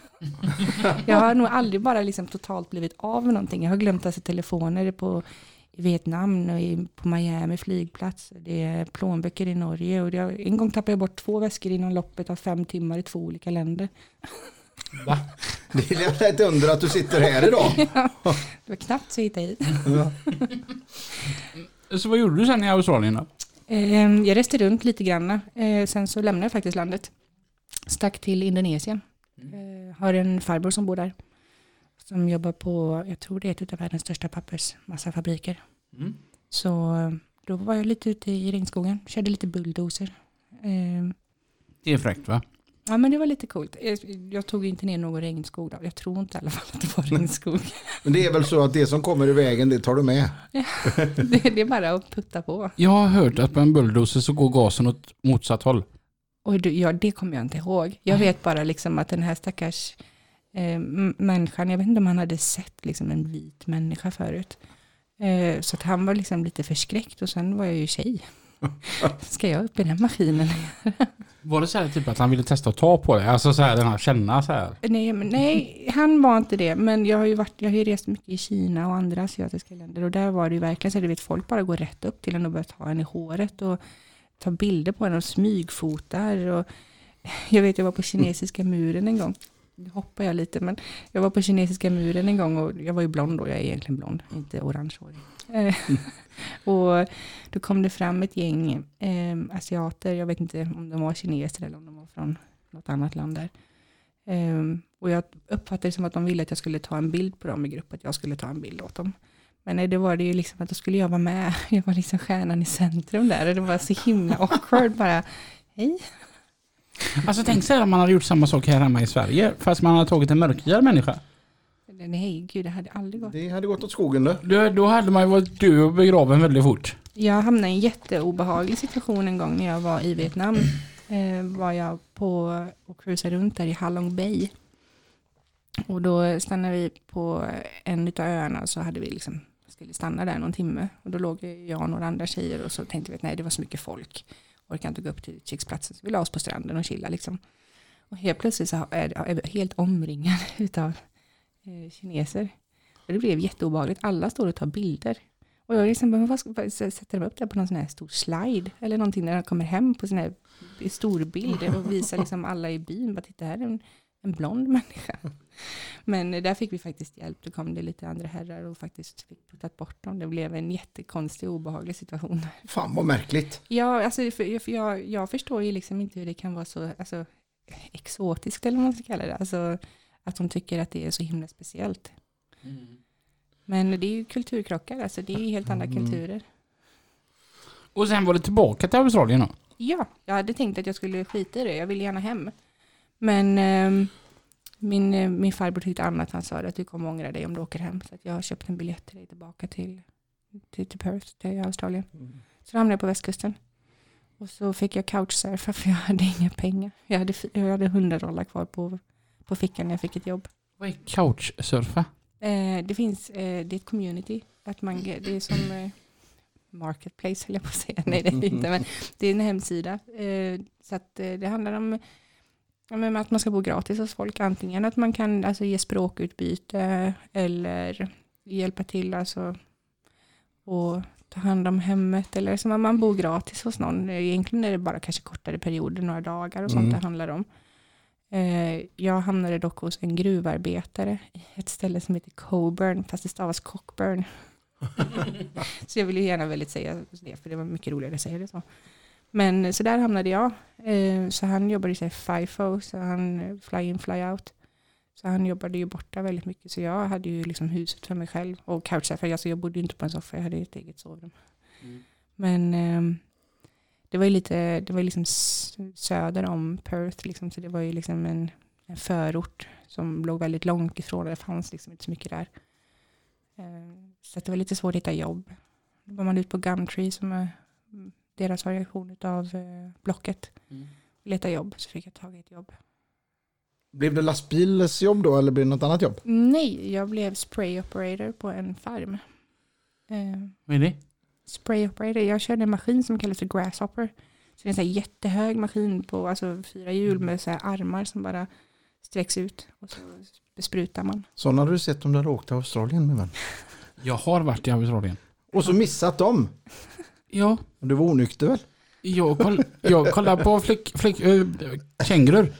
*laughs* jag har nog aldrig bara liksom totalt blivit av med någonting. Jag har glömt alltså telefoner på i Vietnam och i, på Miami flygplats. Det är plånböcker i Norge. Och har- en gång tappade jag bort två väskor inom loppet av fem timmar i två olika länder. Va? Det är ett under att du sitter här idag. *laughs* Det var knappt så jag hittade hit. Så vad gjorde du sen i Australien då? Eh, Jag reste runt lite grann. Eh, Sen så lämnade jag faktiskt landet. Stack till Indonesien. Eh, Har en farbror som bor där. Som jobbar på, jag tror det är ett av världens största pappersmassafabriker. Mm. Så eh, då var jag lite ute i regnskogen. Körde lite bulldozer. Eh, Det är fräckt va? Ja men det var lite coolt. Jag, jag tog inte ner någon regnskog då. Jag tror inte i alla fall att det var *laughs* regnskog. Men det är väl så att det som kommer i vägen, det tar du med. *laughs* det, det är bara att putta på. Jag har hört att på en bulldozer så går gasen åt motsatt håll. Och du, ja, det kommer jag inte ihåg. Jag vet bara liksom att den här stackars eh, människan, jag vet inte om han hade sett liksom en vit människa förut. Eh, så att han var liksom lite förskräckt och sen var jag ju tjej. *laughs* Ska jag upp i den maskinen? Var det så här typ att han ville testa att ta på det? Alltså så här, den här känna så här. Nej, men nej, han var inte det. Men jag har ju, varit, jag har ju rest mycket i Kina och andra asiatiska länder. Och där var det ju verkligen så att du vet, folk bara går rätt upp till en och börjar ta en i håret. Och ta bilder på en och smygfotar. Och jag vet, jag var på kinesiska muren en gång. Nu hoppar jag lite, men jag var på kinesiska muren en gång och jag var ju blond då, jag är egentligen blond, inte orangehårig. Eh, *laughs* och då kom det fram ett gäng eh, asiater, jag vet inte om de var kineser eller om de var från något annat land där. Eh, och jag uppfattade det som att de ville att jag skulle ta en bild på dem i grupp, att jag skulle ta en bild åt dem. Men nej, det var det ju liksom att då skulle jag vara med, *laughs* jag var liksom stjärnan i centrum där och det var så himla awkward bara, hej. Alltså tänk här om man hade gjort samma sak här hemma i Sverige fast man hade tagit en mörkhyad människa. Nej, gud det hade aldrig gått. Det hade gått åt skogen då. Då, då hade man ju varit död och begraven väldigt fort. Jag hamnade i en jätteobehaglig situation en gång när jag var i Vietnam. *clears throat* Eh, var jag på och cruisade runt där i Halong Bay. Och då stannade vi på en av öarna och så hade vi liksom, skulle stanna där någon timme. Och då låg jag och några andra tjejer och så tänkte vi att nej det var så mycket folk. Orkar inte gå upp till utkiksplatsen. Så vi la oss på stranden och chilla liksom. Och helt plötsligt så är vi helt omringade *laughs* utav eh, kineser. Och det blev jätteobehagligt. Alla står och tar bilder. Och jag liksom, bara, vad ska, sätter de upp det på någon sån här stor slide eller någonting när de kommer hem på sån här stor bild och visar liksom alla i byn, bara titta här är en, en blond människa. Men där fick vi faktiskt hjälp, då kom det lite andra herrar och faktiskt fick puttat bort dem. Det blev en jättekonstig och obehaglig situation. Fan vad märkligt. Ja, alltså, för jag, jag förstår ju liksom inte hur det kan vara så alltså, exotiskt eller vad man ska kalla det. Alltså, att de tycker att det är så himla speciellt. Men det är ju kulturkrockar, alltså det är ju helt andra kulturer. Och sen var det tillbaka till Australien då. Ja, jag hade tänkt att jag skulle skita i det. Jag ville gärna hem. Men ehm, min, eh, min farbror tyckte annat. Han sa att du kommer ångra dig om du åker hem. Så att jag har köpt en biljett till dig tillbaka till, till, till Perth, till Australien. Så då hamnade jag på västkusten. Och så fick jag couchsurfa för jag hade inga pengar. Jag hade, jag hade 100 dollar kvar på, på fickan när jag fick ett jobb. Vad är couchsurfa? Eh, det finns, eh, det är ett community. Att man, det är som eh, marketplace höll jag på att säga. Nej det är inte, men det är en hemsida. Så att det handlar om ja, att man ska bo gratis hos folk. Antingen att man kan alltså, ge språkutbyte eller hjälpa till alltså, och ta hand om hemmet. Eller som att man bor gratis hos någon. Egentligen är det bara kanske kortare perioder, några dagar och sånt Mm. det handlar om. Eh, jag hamnade dock hos en gruvarbetare i ett ställe som heter Coburn, fast det stavas Cockburn. *laughs* så jag vill ju gärna väldigt säga det, för det var mycket roligare att säga det så. Men så där hamnade jag. Eh, så han jobbade i FIFO, så han eh, fly in, fly out. Så han jobbade ju borta väldigt mycket, så jag hade ju liksom huset för mig själv. Och couchsurfare, alltså jag bodde ju inte på en soffa, jag hade ett eget sovrum. Men ehm, det var ju lite, det var ju liksom söder om Perth, liksom, så det var ju liksom en, en förort som låg väldigt långt ifrån, och det fanns liksom inte så mycket där. Eh, Så det var lite svårt att hitta jobb. Då var man ute på Gumtree som är mm, deras variation av eh, Blocket. Leta jobb, så fick jag tag i ett jobb. Blev det lastbilsjobb då eller blev det något annat jobb? Nej, jag blev spray operator på en farm. Eh, Vad är det? Spray operator. Jag körde en maskin som kallas för grasshopper. Så det är en sån här jättehög maskin på alltså, fyra hjul med så här armar som bara sträcks ut och så besprutar man. Sådana hade du sett om du hade åkt till Australien min vän. *laughs* Jag har varit i Australien. Och så missat dem. Ja, du var onykter väl? jag, koll, jag kollar på flick, flick, äh, kängurur.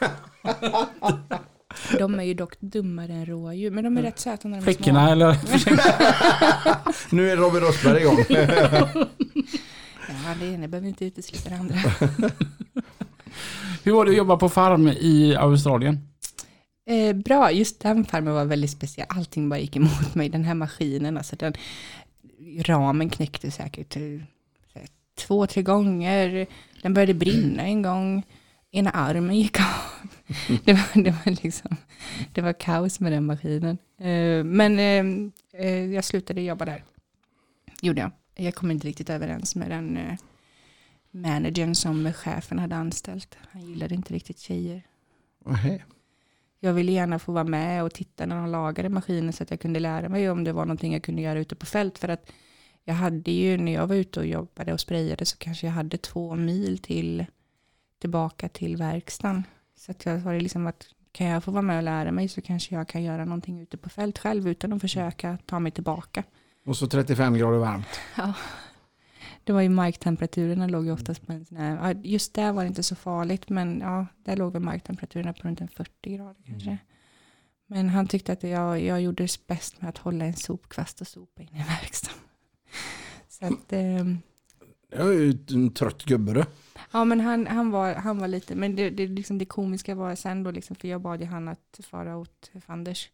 *laughs* *laughs* De är ju dock dummare än rådjur, men de är rätt söta när de är Flickorna små. eller? *laughs* Nu är Robin Rosberg igång. *laughs* Ja, det ena behöver inte utesluta det andra. Hur var det att jobba på farm i Australien? Eh, bra, just den farmen var väldigt speciell. Allting bara gick emot mig. Den här maskinen, alltså den ramen knäckte säkert eh, två, tre gånger. Den började brinna en gång. Ena armen gick av. det, var, det, var liksom, det var kaos med den maskinen. Eh, men eh, eh, jag slutade jobba där. Gjorde jag. Jag kom inte riktigt överens med den managern som chefen hade anställt. Han gillade inte riktigt tjejer. Nähä. Jag ville gärna få vara med och titta när de lagade maskinen så att jag kunde lära mig om det var någonting jag kunde göra ute på fält. För att jag hade ju, när jag var ute och jobbade och sprayade så kanske jag hade två mil till tillbaka till verkstaden. Så att jag var liksom att kan jag få vara med och lära mig så kanske jag kan göra någonting ute på fält själv utan att försöka ta mig tillbaka. Och så 35 grader varmt. *laughs* Det var ju marktemperaturerna låg ju oftast på en sån här, ja, just där var det inte så farligt men ja, där låg väl marktemperaturerna på runt en 40 grader kanske. Men han tyckte att jag, jag gjorde det bäst med att hålla en sopkvast och sopa in i verkstaden. *laughs* Så att, ehm, Jag är ju en trött gubbe du. ja men han, han, var, han var lite, men det, det, liksom det komiska var sen då liksom, för jag bad ju han att fara åt Fanders.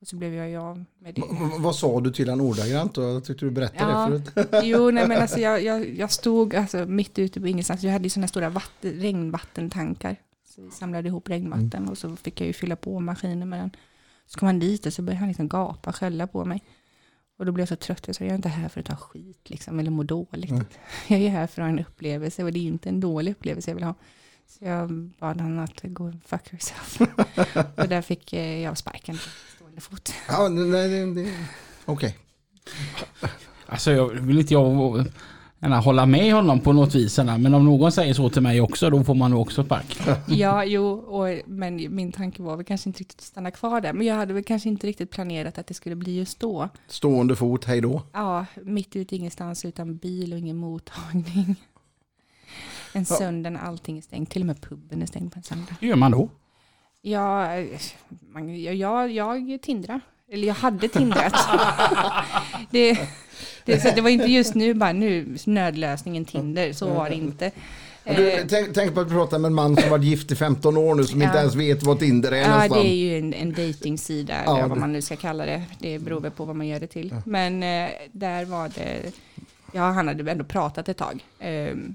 Och så blev jag ju av med det. V- vad sa du till han ordagrant? då? Jag tyckte du berättade Ja. det förut. *laughs* Jo, nej men alltså *laughs* jag, jag, jag stod alltså mitt ute på ingenstans. Jag hade ju sådana stora vatten, regnvattentankar. Så vi samlade ihop regnvatten och så fick jag ju fylla på maskinen med den. Så kom han dit och så började han liksom gapa och skälla på mig. Och då blev jag så trött. Jag sa, jag är inte här för att ta skit liksom, eller må dåligt. Mm. *laughs* Jag är här för att ha en upplevelse och det är inte en dålig upplevelse jag vill ha. Så jag bad han att gå and fuck yourself. *laughs* och där fick eh, jag sparken på stående fot. Ja, nej, det, det, Okej. Alltså jag vill inte jag hålla med honom på något vis. Men om någon säger så till mig också då får man nog också spark. *laughs* Ja, jo, och, men min tanke var väl kanske inte riktigt att stanna kvar där. Men jag hade väl kanske inte riktigt planerat att det skulle bli just då. Stående fot, hej då. Ja, mitt ute ingenstans utan bil och ingen mottagning. En söndag när allting är stängt, till och med puben är stängd på en söndag. Hur gör man då? Ja, man, jag, jag, jag tindrar. Eller jag hade tindrat. *laughs* det, det, så det var inte just nu bara nu, nödlösningen Tinder, så var det inte. Du, Eh, tänk, tänk på att prata med en man som varit gift i 15 år nu som inte Ja. ens vet vad Tinder är Ja, någonstans. det är ju en, en dejtingsida, Ja, eller vad man nu ska kalla det. Det beror väl på vad man gör det till. Men eh, där var det, ja han hade ändå pratat ett tag. Ehm,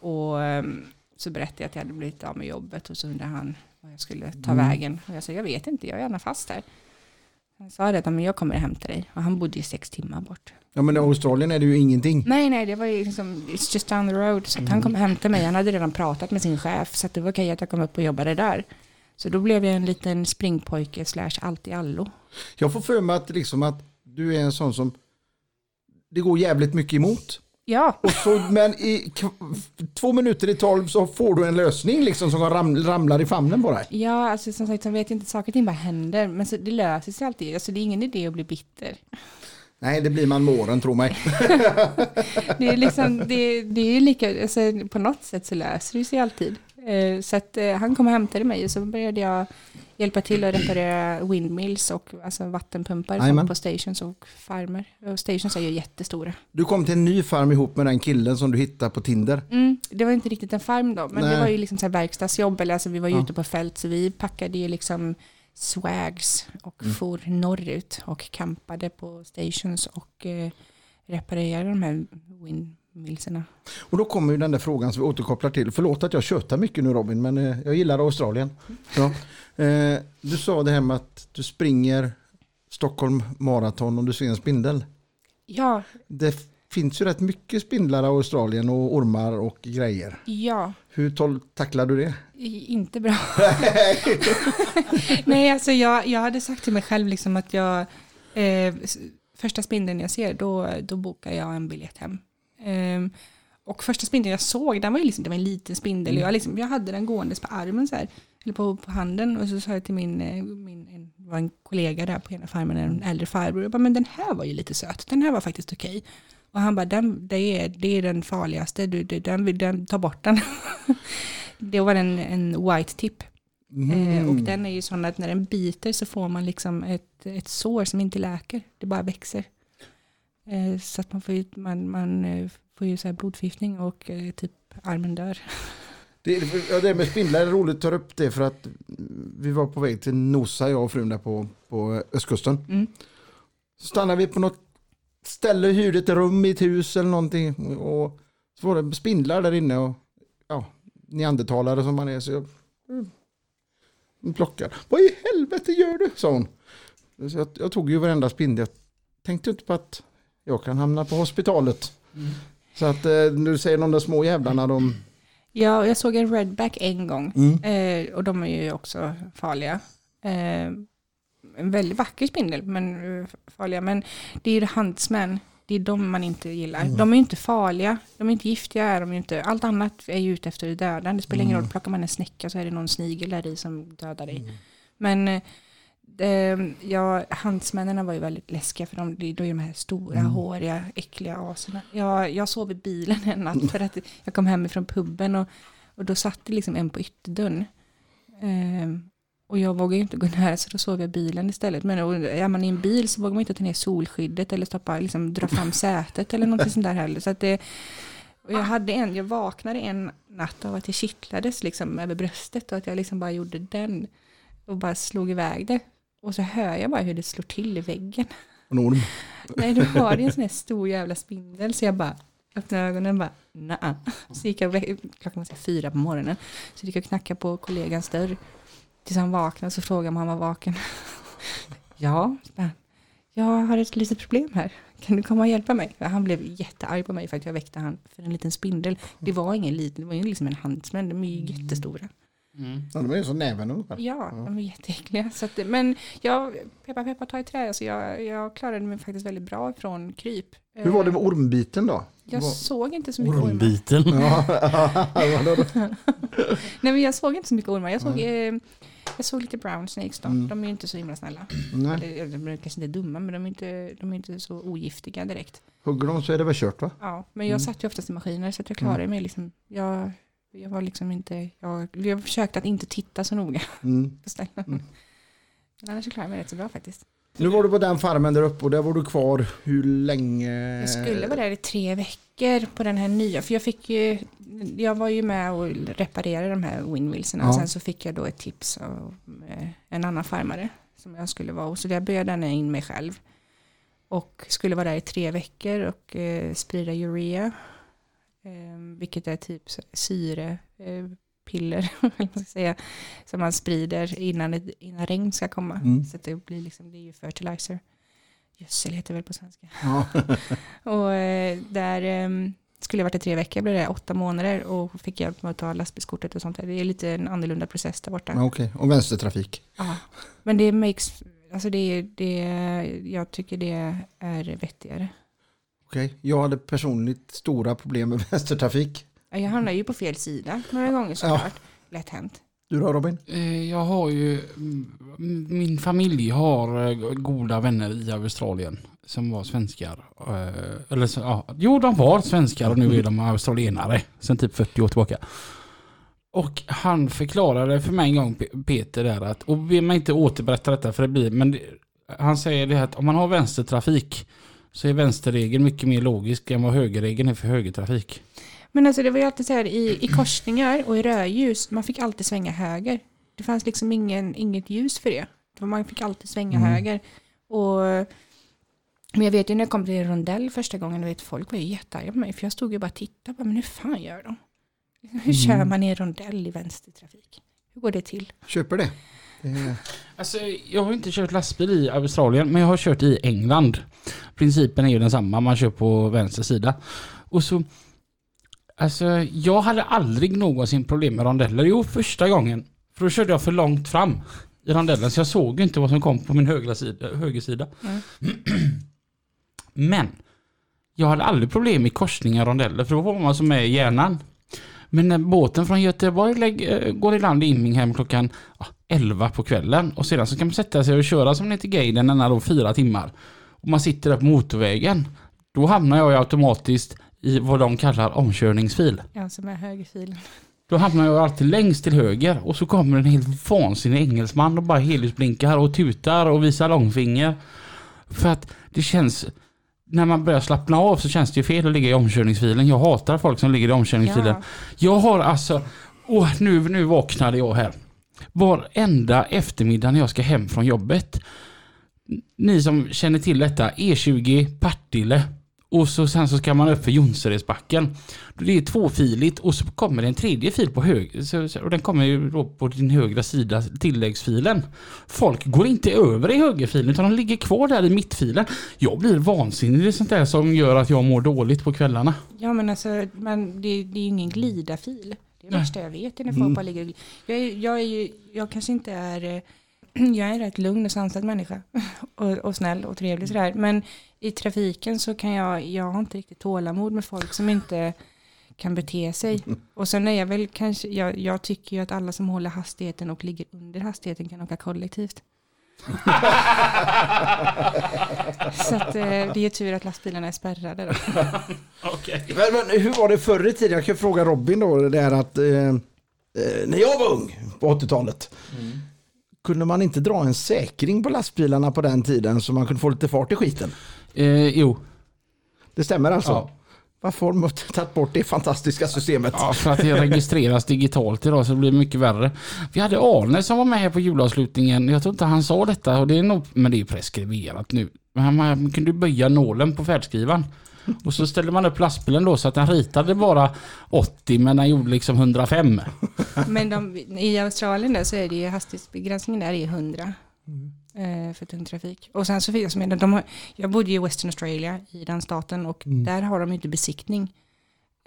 och ehm, så berättade jag att jag hade blivit av med jobbet och så undrade han vad jag skulle ta Mm. vägen. Och jag sa, jag vet inte, jag är gärna fast här. Han sa det, att "Men jag kommer och hämta dig. Och han bodde ju sex timmar bort. Ja men i Australien är det ju ingenting. Nej, nej, det var ju liksom, it's just down the road. Så Mm. han kom och hämtade mig. Han hade redan pratat med sin chef, så att det var okej att jag kom upp och jobbade där. Så då blev jag en liten springpojke slash allt i allo. Jag får för mig att, liksom att du är en sån som det går jävligt mycket emot. Ja, Och så, men i två minuter i tolv så får du en lösning liksom som ram, ramlar i famnen på dig. ja alltså som sagt, jag vet inte, saker och ting bara händer. Men så, det löser sig alltid. Alltså, det är ingen idé att bli bitter. Nej, det blir man med åren, tro mig. *laughs* Det är liksom, det, det är lika, alltså, på något sätt så löser det sig alltid. Eh, så att eh, han kom och hämtade mig och så började jag hjälpa till att reparera windmills och alltså vattenpumpar på stations och farmer. Och stations är ju jättestora. Du kom till en ny farm ihop med den killen som du hittade på Tinder. Mm, det var inte riktigt en farm då, men Nej. det var ju liksom så verkstadsjobb, eller alltså vi var ju Ja. ute på fält, så vi packade ju liksom swags och Mm. for norrut och campade på stations och eh, reparerade de här windmillserna. Och då kommer ju den där frågan som vi återkopplar till. Förlåt att jag tjötar mycket nu Robin, men eh, jag gillar Australien. Ja. Eh, du sa det här med att du springer Stockholm Marathon och du ser en spindel. Ja, Det finns ju rätt mycket spindlar i Australien och ormar och grejer. ja, Hur tacklar du det? inte bra. *laughs* *laughs* Nej, alltså jag, jag hade sagt till mig själv liksom att jag, eh, första spindeln jag ser, då, då bokar jag en biljett hem. Ehm, och första spindeln jag såg, den var ju liksom, det var en liten spindel. Jag, liksom, jag hade den gåendes på armen så här, eller på, på handen. Och så sa jag till min, eh, min en, var en kollega där på ena farmen, en äldre farbror. Jag bara, men den här var ju lite söt. Den här var faktiskt okej. Och han bara, den, det, är, det är den farligaste, du, du, den, vill- den, ta bort den. *laughs* det var en, en white tip. Eh, och den är ju sån att när den biter så får man liksom ett, ett sår som inte läker. Det bara växer. Eh, så att man får ju, man, man eh, får ju så här blodförgiftning och eh, typ armen dör. *laughs* Det, ja, det med spindlar är roligt att ta upp det för att vi var på väg till Nosa, jag och frun där på, på östkusten. Mm. Stannade vi på något ställe, hyrde ett rum i ett hus eller någonting. Och så var det spindlar där inne. Och, ja, neandertalare som man är. Så jag mm, plockar. Vad i helvete gör du? sa hon. Så jag, jag tog ju varenda spindel. Jag tänkte inte på att jag kan hamna på hospitalet. Så att eh, du säger de där små jävlarna de... Ja, jag såg en redback en gång. Mm. Eh, och de är ju också farliga. Eh, en väldigt vacker spindel, men eh, farliga. Men det är ju huntsmen. Det är de man inte gillar. Mm. De är ju inte farliga. De är inte giftiga. Är de inte. Allt annat är ju ute efter döden. Det spelar ingen roll. Plockar man en snäcka så är det någon snigel där i som dödar dig. Men eh, det, ja, huntsmännen var ju väldigt läskiga för de, de är de här stora, håriga, äckliga aserna. Jag, jag sov i bilen en natt för att jag kom hem från puben och, och då satt det liksom en på ytterdörren. Ehm, och jag vågade ju inte gå *laughs* nära så då sov jag i bilen istället. Men och är man i en bil så vågar man inte ta ner solskyddet eller stoppa, liksom, dra fram sätet eller något sånt där heller. Så att det, och jag, hade en, jag vaknade en natt av att jag kittlades liksom över bröstet och att jag liksom bara gjorde den och bara slog iväg det. Och så hör jag bara hur det slår till i väggen. En orm. *laughs* Nej, då var det en sån här stor jävla spindel. Så jag bara öppnade ögonen och bara, nej. Så gick jag, klockan var fyra på morgonen. Så gick jag och knackade på kollegans dörr. Tills han vaknade så frågade om han var vaken. *laughs* ja, så jag har ett litet problem här. Kan du komma och hjälpa mig? Han blev jättearg på mig för att jag väckte han för en liten spindel. Det var ingen liten, det var ju liksom en handsmän. De är ju jättestora. Mm. Ja, de är ju som näven ungefär. Ja, de är jätteäckliga. Så att, men jag, peppa peppa ta i trä, alltså jag, jag klarade mig faktiskt väldigt bra från kryp. Hur var det med ormbiten då? Jag såg inte så mycket *laughs* ormar. Ormbiten. *laughs* Nej men jag såg inte så mycket ormar. Jag såg, eh, jag såg lite brown snakes då. Mm. De är ju inte så himla snälla. Nej. Eller, de är kanske inte dumma men de är inte, de är inte så ogiftiga direkt. Hugger de så är det väl kört va? Ja, men jag Mm. satt ju oftast i maskiner så att jag klarade mig liksom. Jag, jag var liksom inte, jag, jag försökte att inte titta så noga Mm. *laughs* på ställen. Mm. Men annars klarade jag mig rätt så bra faktiskt. Nu var du på den farmen där uppe och där var du kvar hur länge? Jag skulle vara där i tre veckor på den här nya, för jag fick ju, jag var ju med och reparerade de här windwheelsen Ja. och sen så fick jag då ett tips av eh, en annan farmare som jag skulle vara hos, så där bjöd jag in mig själv. Och skulle vara där i tre veckor och eh, sprida urea, eh, vilket är typ syre, piller, *laughs* man säga, som man sprider innan, det, innan regn ska komma. Mm. Så det blir liksom, det är ju fertilizer. Gödsel heter väl på svenska. Ja. *laughs* Och eh, där eh, skulle jag varit i tre veckor, blev det åtta månader och fick hjälp med att ta lastbilskortet och sånt där. Det är lite en annorlunda process där borta. Okej, och vänstertrafik. Ja. Men det makes, alltså det, det, jag tycker det är vettigare. Okej, jag hade personligt stora problem med *laughs* vänstertrafik. Ja, Jag hamnar ju på fel sida några gånger såklart. Lätt hänt. Du då Robin? Eh, Jag har ju, mm, min familj har eh, goda vänner i Australien som var svenskar. Eh, Eller ja, jo de var svenskar och nu är de australienare sen typ 40 år tillbaka. Och han förklarade för mig en gång, Pe- Peter, där att, och be mig inte återberätta detta för det blir, men det, han säger det att om man har vänstertrafik så är vänsterregeln mycket mer logisk än vad högerregeln är för högertrafik. Men alltså det var ju alltid så här i, i korsningar och i rödljus, man fick alltid svänga höger. Det fanns liksom ingen, inget ljus för det. Man fick alltid svänga Mm. höger. Och, men jag vet ju när jag kom till rondell första gången, vet, folk var ju jättearga på mig. För jag stod ju bara och tittade, bara, men hur fan gör de? *laughs* Hur kör Mm. man i rondell i vänstertrafik? Hur går det till? Köper det? det. Alltså, jag har inte kört lastbil i Australien, men jag har kört i England. Principen är ju densamma, man kör på vänster sida. Och så... Alltså, jag hade aldrig någonsin problem med rondeller. Jo, första gången. För då körde jag för långt fram i rondellen, så jag såg inte vad som kom på min högra sida, högersida. Mm. Men, jag hade aldrig problem i korsningar och rondeller, för då var man som med i hjärnan. Men när båten från Göteborg eh, går i land i Immingham klockan ja, 11 på kvällen och sedan så kan man sätta sig och köra som ner till Gaden denna då fyra timmar. Och man sitter där på motorvägen. Då hamnar jag ju automatiskt i vad de kallar omkörningsfil. Ja, som är högerfilen. Då hamnar jag alltid längst till höger och så kommer en helt vansinnig engelsman och bara helljusblinkar och tutar och visar långfinger. För att det känns... När man börjar slappna av så känns det ju fel att ligga i omkörningsfilen. Jag hatar folk som ligger i omkörningsfilen. Ja. Jag har alltså... Åh, nu, nu vaknade jag här. Varenda eftermiddag när jag ska hem från jobbet. Ni som känner till detta, E20 Partille. Och så, sen så ska man upp för Jonseredsbacken. Det är tvåfiligt och så kommer det en tredje fil på höger. Och den kommer ju då på din högra sida, tilläggsfilen. Folk går inte över i högerfilen utan de ligger kvar där i mittfilen. Jag blir vansinnig. Det är sånt där som gör att jag mår dåligt på kvällarna. Ja men alltså, men det, det är ju ingen glidafil. Det är det värsta jag vet är när folk bara ligger jag, är, jag, är ju, jag kanske inte är, *clears throat* jag är en rätt lugn och sansad människa. *laughs* Och, och snäll och trevlig sådär. Men i trafiken så kan jag, jag har inte riktigt tålamod med folk som inte kan bete sig. *laughs* Och sen är jag väl kanske, jag, jag tycker ju att alla som håller hastigheten och ligger under hastigheten kan åka kollektivt. *laughs* så att, eh, det är ju tur att lastbilarna är spärrade då. *laughs* Okej. Men, men hur var det förr i tiden? Jag kan fråga Robin då, det är att eh, eh, när jag var ung på 80-talet kunde man inte dra en säkring på lastbilarna på den tiden så man kunde få lite fart i skiten? Eh, jo. Det stämmer alltså? Ja. Varför har de tagit bort det fantastiska systemet? Ja, för att det registreras digitalt idag så det blir mycket värre. Vi hade Arne som var med här på julavslutningen. Jag tror inte han sa detta, och det är nog, men det är preskriberat nu. Men han- man kunde böja nålen på färdskrivaren. Och så ställde man upp lastbilen då så att den ritade bara 80 men den gjorde liksom 105. Men de, i Australien där så är det ju hastighetsbegränsningen där är 100 eh, för tung trafik. Och sen så finns det, de har, jag bodde i Western Australia i den staten och där har de ju inte besiktning.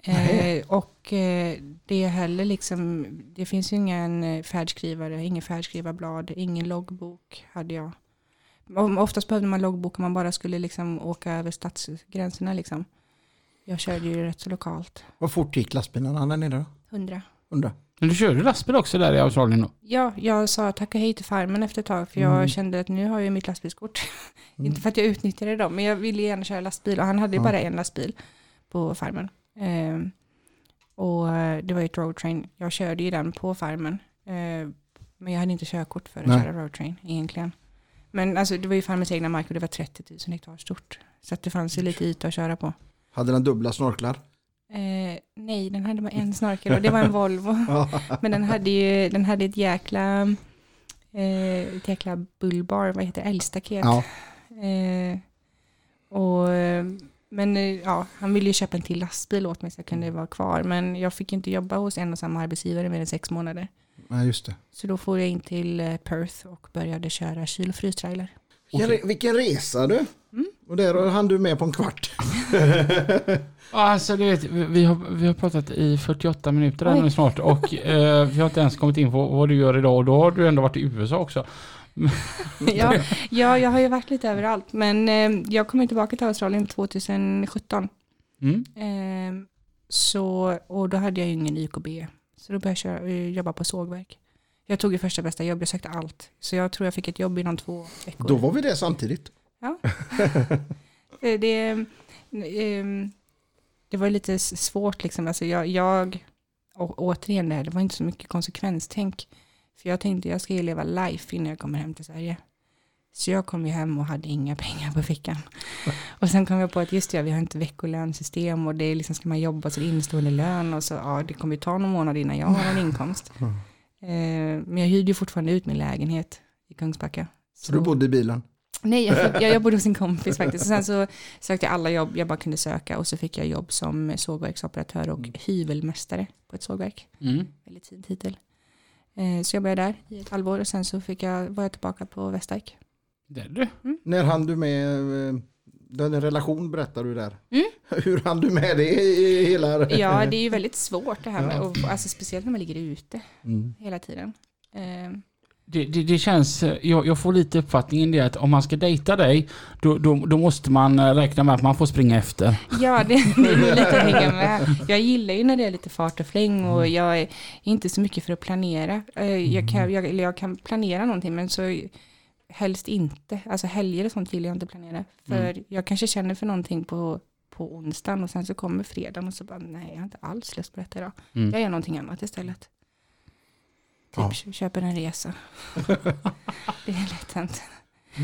Eh, och eh, det är heller liksom, det finns ju ingen eh, färdskrivare, ingen färdskrivarblad, ingen loggbok hade jag. Oftast behövde man loggbok om man bara skulle liksom åka över stadsgränserna liksom. Jag körde ju rätt så lokalt. Vad fort gick lastbilarna där nere då? 100. Undrar. Men du körde lastbil också där i Australien då? Ja, jag sa tack och hej till farmen efter ett tag för jag Mm. kände att nu har jag mitt lastbilskort. *laughs* Inte för att jag utnyttjade dem, men jag ville gärna köra lastbil och han hade ju Ja. bara en lastbil på farmen. Ehm, och eh, det var ju ett roadtrain. Jag körde ju den på farmen. Eh, men jag hade inte körkort för att Nej. köra roadtrain egentligen. Men alltså, det var ju farmens egna mark och det var 30 000 hektar stort. Så att det fanns ju lite yta att köra på. Hade den dubbla snorklar? Eh, nej, den hade bara en snorkel och det var en Volvo. *laughs* Men den hade ju den hade ett jäkla, eh, ett jäkla bullbar, vad heter det, älgstaket. ja. Eh, och, men eh, ja, han ville ju köpa en till lastbil åt mig så jag kunde vara kvar. Men jag fick inte jobba hos en och samma arbetsgivare mer än sex månader. Nej, just det. Så då får jag in till eh, Perth och började köra kyl och frystrailer. Vilken, vilken resa du! Mm. Och där hann du med på en kvart. *laughs* Ja, Alltså du vet, vi har, vi har pratat i 48 minuter här nu snart och eh, vi har inte ens kommit in på vad du gör idag och då har du ändå varit i USA också. *laughs* ja, ja, jag har ju varit lite överallt. Men eh, jag kommer tillbaka till Australien 2017. Mm. Ehm, så, och då hade jag ju ingen YKB. Så då började jag köra, eh, jobba på sågverk. Jag tog ju första bästa jobb, jag sökte allt. Så jag tror jag fick ett jobb inom två veckor. Då var vi det samtidigt. *laughs* Eh, det, ehm, det var lite svårt liksom. Alltså jag, jag och återigen det här, det var inte så mycket konsekvenstänk. För jag tänkte jag ska ju leva life innan jag kommer hem till Sverige. Så jag kom ju hem och hade inga *laughs* pengar på fickan. Och sen kom jag på att just det, vi har inte veckolönsystem och det är liksom ska man jobba så det är innestående lön och så ja, det kommer ju ta någon månad innan jag har en inkomst. Eh, men jag hyrde ju fortfarande ut min lägenhet i Kungsbacka. Så du bodde i bilen. Nej, jag, fick, jag, bodde hos en kompis faktiskt. Och sen så sökte jag alla jobb jag bara kunde söka och så fick jag jobb som sågverksoperatör och hyvelmästare på ett sågverk. Mm. Väldigt fin titel. Eh, så jag började där i ett halvår och sen så fick jag, var jag tillbaka på Västervik. Det är du. När hann du med eh, den relation berättar du där. Mm. *laughs* Hur hann du med det i hela... Ja, det är ju väldigt svårt det här med, Ja. och, alltså speciellt när man ligger ute Mm. hela tiden. Det, det, det känns, eh, jag, jag får lite uppfattningen det att om man ska dejta dig då, då, då måste man eh, räkna med att man får springa efter. Ja, det, *laughs* det är lite att hänga med. Jag gillar ju när det är lite fart och fläng och jag är inte så mycket för att planera. Eh, Jag kan, jag, eller jag kan planera någonting men så helst inte. Alltså helger och sånt vill jag inte planera. För jag kanske känner för någonting på, på onsdagen och sen så kommer fredagen och så bara nej, jag har inte alls lust på detta idag. Mm. Jag gör någonting annat istället. Typ Ja. kö- köper en resa. *laughs* det är lätt hänt.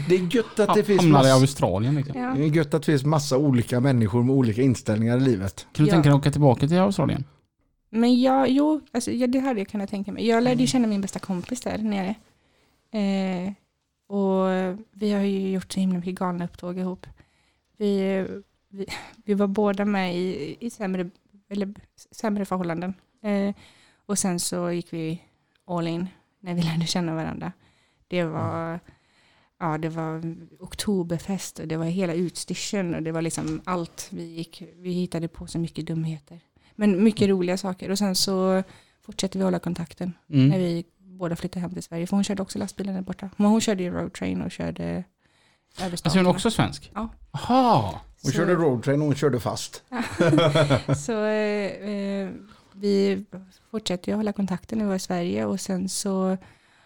Det är gött att det finns Hamnar i massa, Australien liksom. Ja. det är gött att det finns massa olika människor med olika inställningar i livet. Kan du Ja. tänka dig att åka tillbaka till Australien? Men jag, jo, alltså, ja, det hade jag kunnat tänka mig. Jag lärde ju känna min bästa kompis där nere. Eh, och vi har ju gjort så himla mycket galna upptåg ihop. Vi, vi, vi var båda med i, i sämre, eller, sämre förhållanden. Eh, och sen så gick vi all in när vi lärde känna varandra. Det var, ja, det var oktoberfest och det var hela utstyrseln och det var liksom allt. Vi, gick, vi hittade på så mycket dumheter. Men mycket roliga saker. Och sen så fortsatte vi hålla kontakten när Mm. vi båda flyttade hem till Sverige. För hon körde också lastbilen där borta. Men hon körde ju roadtrain och körde över Alltså är hon staterna. också svensk? Ja. Jaha. Hon Så- körde roadtrain och hon körde fast. *laughs* Så eh, eh, vi fortsätter ju hålla kontakten när vi var i Sverige och sen så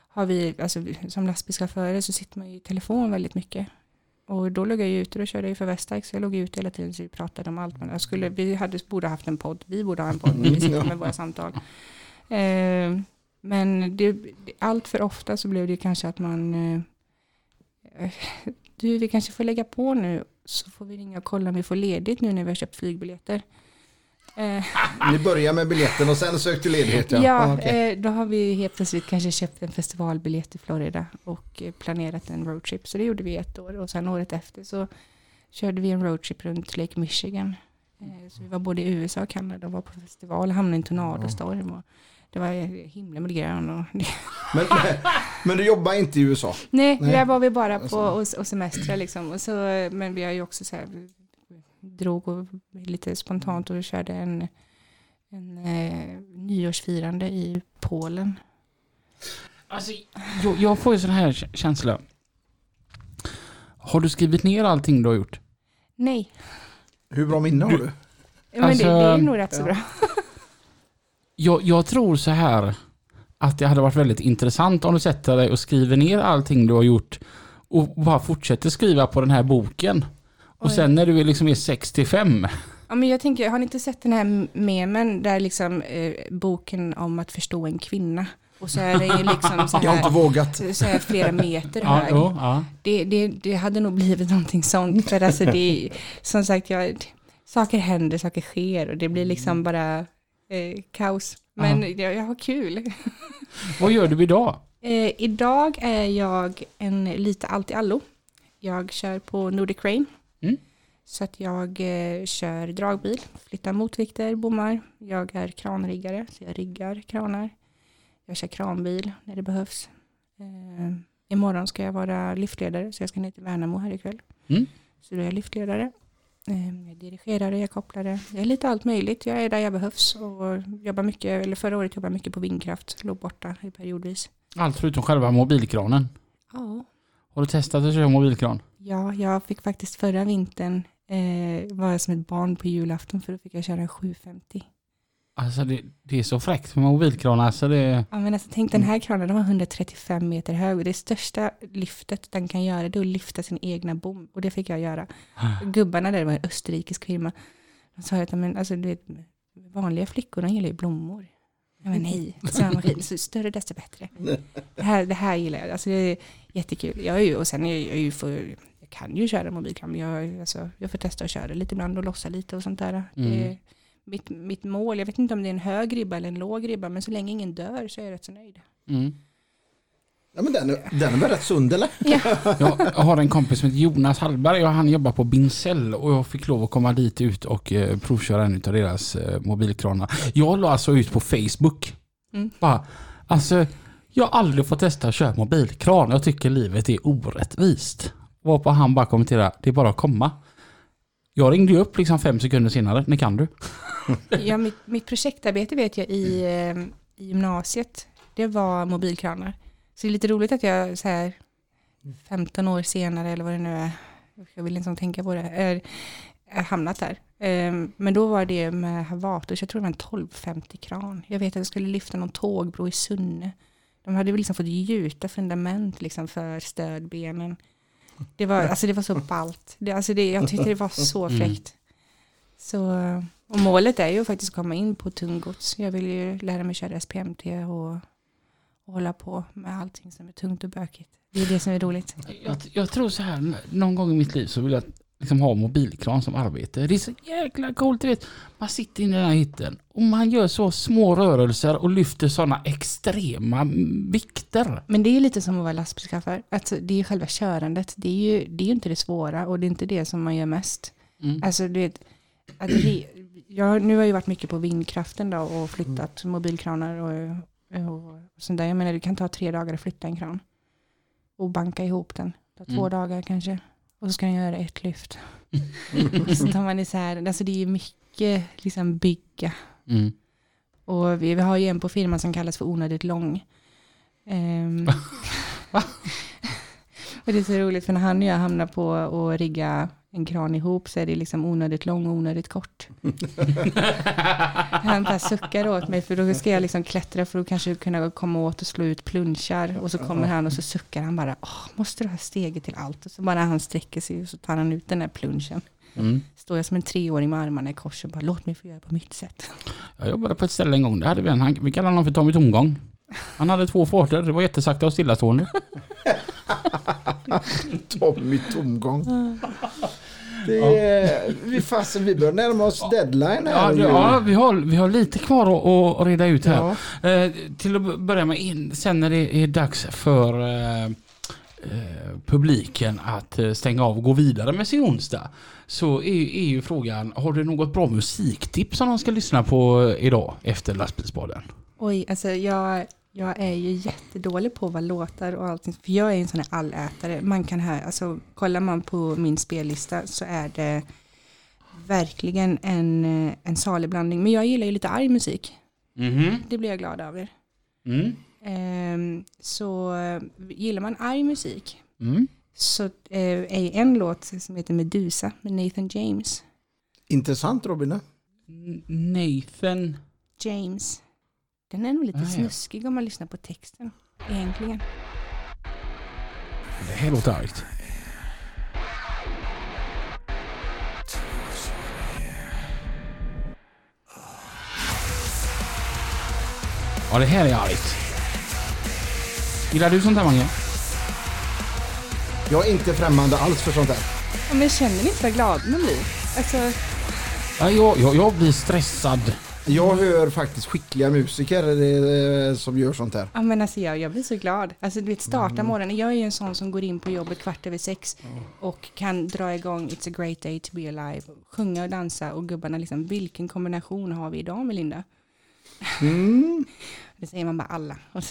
har vi, alltså som lastbilschaufförer så sitter man ju i telefon väldigt mycket. Och då låg jag ju ute och körde ju för Westike så jag låg ute hela tiden så vi pratade om allt. Men jag skulle, vi hade, borde ha haft en podd, vi borde ha en podd när vi sitter med *laughs* våra samtal. Eh, men det, allt för ofta så blev det kanske att man eh, *laughs* du vi kanske får lägga på nu så får vi ringa och kolla om vi får ledigt nu när vi har köpt flygbiljetter. Eh, Ni börjar med biljetten och sen sökte ledighet. Ja, ja, Ah, okej. eh, då har vi helt plötsligt kanske köpt en festivalbiljett i Florida och eh, planerat en roadtrip. Så det gjorde vi ett år och sen året efter så körde vi en roadtrip runt Lake Michigan. Eh, så vi var både i USA och Kanada och var på festival, hamnade i en tornadostorm. Och det var himlen med grön. Och *laughs* men, men, du jobbar inte i USA? Nej, Nej. där var vi bara på Alltså. och, och semestra liksom. Och så, men vi har ju också så här, drog och lite spontant och körde en, en eh, nyårsfirande i Polen. Alltså, jag, jag får ju sån här kä- känsla. Har du skrivit ner allting du har gjort? Nej, Hur bra minne har du? men Alltså, det, det är nog rätt så ja. bra. *laughs* Jag, jag tror så här att det hade varit väldigt intressant om du sätter dig och skriver ner allting du har gjort och bara fortsätter skriva på den här boken. Och Oj. sen när du är liksom är 65. Ja, men jag tänker, har ni inte sett den här memen där liksom eh, boken om att förstå en kvinna? Och så är det ju liksom så *laughs* Jag har inte här, vågat. så här flera meter Ja, hög. jo, ja. Det, det, det hade nog blivit någonting sånt. För alltså det, som sagt, jag, saker händer, saker sker och det blir liksom bara eh, kaos. Men jag, jag har kul. *laughs* Vad gör du idag? Eh, idag är jag en lite allt i allo. Jag kör på Nordic Crane. Så att jag eh, kör dragbil, flyttar motvikter, bommar. Jag är kranriggare, så jag riggar kranar. Jag kör kranbil när det behövs. Eh, imorgon ska jag vara liftledare, så jag ska ner till Värnamo här ikväll. Mm. Så då är jag liftledare. Eh, jag är dirigerare, jag kopplare. Jag är lite allt möjligt. Jag är där jag behövs och jobbar mycket, eller förra året jobbade jag mycket på vindkraft. Låg borta i periodvis. Allt förutom själva mobilkranen. Ja. Har du testat att köra mobilkran? Ja, jag fick faktiskt förra vintern eh, vara som ett barn på julafton för då fick jag köra en 750. Alltså det, det är så fräckt med mobilkranar så det... Ja, men alltså, tänk den här kranen, den var 135 meter hög och det största lyftet den kan göra det är att lyfta sin egna bom och det fick jag göra. Gubbarna där det var en österrikisk firma. De sa att men, alltså, du vet, vanliga flickor de gillar ju blommor. Ja, men nej, maskin, så större desto bättre. Det här, det här gillar jag, alltså, det är jättekul. Jag är ju, och sen är jag, jag är ju för, jag kan ju köra mobilkram, men jag, alltså, jag får testa att köra lite ibland och lossa lite och sånt där. Det Mm. är mitt, mitt mål, jag vet inte om det är en hög ribba eller en låg ribba, men så länge ingen dör så är jag rätt så nöjd. Mm. Ja, men den, den är väl rätt sund eller? *laughs* Ja, Jag, har en kompis som heter Jonas Hallberg och han jobbar på Bincell och jag fick lov att komma dit ut och eh, provköra en av deras eh, mobilkranar. Jag la alltså ut på Facebook. Mm. Bara, alltså, jag har aldrig fått testa att köra mobilkran. Jag tycker livet är orättvist. Varpå han bara kommenterade, det är bara att komma. Jag ringde ju upp liksom fem sekunder senare, när kan du? *laughs* ja mitt, mitt projektarbete vet jag i, ehm, i gymnasiet, det var mobilkranar. Så det är lite roligt att jag så här 15 år senare eller vad det nu är, jag vill inte ens tänka på det, är, är hamnat där. Ehm, men då var det med Havatus, jag tror det var en 1250 kran. Jag vet att jag skulle lyfta någon tågbro i Sunne. De hade väl liksom fått gjuta fundament liksom för stödbenen. Det var, alltså det var så ballt. Det, alltså det, jag tyckte det var så Mm. fräckt. Så, och målet är ju att faktiskt komma in på tunggods. Jag vill ju lära mig köra SPMT och, och hålla på med allting som är tungt och bökigt. Det är det som är roligt. Jag, jag tror så här, någon gång i mitt liv så vill jag liksom ha mobilkran som arbete. Det är så jäkla coolt, du vet. Man sitter inne i den här hytten och man gör så små rörelser och lyfter sådana extrema mm, vikter. Men det är lite som att vara lastbilschaufför. Alltså, det är ju själva körandet. Det är ju, det är ju inte det svåra och det är inte det som man gör mest. Mm. Alltså du vet, att re, jag, nu har jag ju varit mycket på vindkraften då och flyttat mobilkranar och, och, sånt där. Jag menar det kan ta tre dagar att flytta en kran. Och banka ihop den. Det tar två Mm. dagar kanske. Och så ska den göra ett lyft. *laughs* så tar man isär. Alltså det är mycket liksom bygga. Mm. Och vi, vi har ju en på firman som kallas för onödigt lång. Ehm, *laughs* och det är så roligt för när han och jag hamnar på att rigga en kran ihop så är det liksom onödigt lång och onödigt kort. *laughs* han bara suckar åt mig för då ska jag liksom klättra för att kanske kunna komma åt och slå ut plunchar. Och så kommer han och så suckar han bara, Åh, måste du ha steget till allt? Och så bara han sträcker sig och så tar han ut den där plunchen. Mm. Står jag som en treåring med armarna i kors och bara, låt mig få göra på mitt sätt. Jag jobbade på ett ställe en gång. Där hade vi en, han, vi kallade honom för Tommy Tomgång. Han hade två farter. Det var jättesakta och stillastående. *laughs* Tommy Tomgång. *laughs* Det är, vi, fasen, vi börjar närma oss deadline Ja, här. ju. ja vi, har, vi har lite kvar att, att reda ut här. Ja. Eh, till att börja med, in, sen när det är dags för eh, eh, publiken att eh, stänga av och gå vidare med sin onsdag. Så är, är ju frågan, har du något bra musiktips som de ska lyssna på idag efter lastbilspodden? Oj, alltså jag, jag är ju jättedålig på vad låtar och allting, för jag är en sån här allätare. Man kan här, alltså kollar man på min spellista så är det verkligen en, eh, en salig blandning. Men jag gillar ju lite arg musik. Mhm. Det blir jag glad över. Mm. Ehm, så eh, gillar man arg musik Mm. så eh, är en låt som heter Medusa med Nathan James. Intressant Robin. Nathan. James. Den är nog lite Ah, ja. snuskig om man lyssnar på texten. Egentligen. Det här låter argt. Ja, det här är argt. Gillar du sånt här Mange? Jag är inte främmande alls för sånt här. Ja, men känner ni inte vad glad man blir? Alltså, Ja, jag, jag, jag blir stressad. Jag hör faktiskt skickliga musiker eh, som gör sånt här. ja, men alltså jag, jag blir så glad. Alltså du vet, starta morgonen. Jag är ju en sån som går in på jobbet kvart över sex och kan dra igång It's a great day to be alive. Sjunga och dansa och gubbarna liksom, vilken kombination har vi idag Melinda? Mm. *laughs* Det säger man bara alla. *laughs*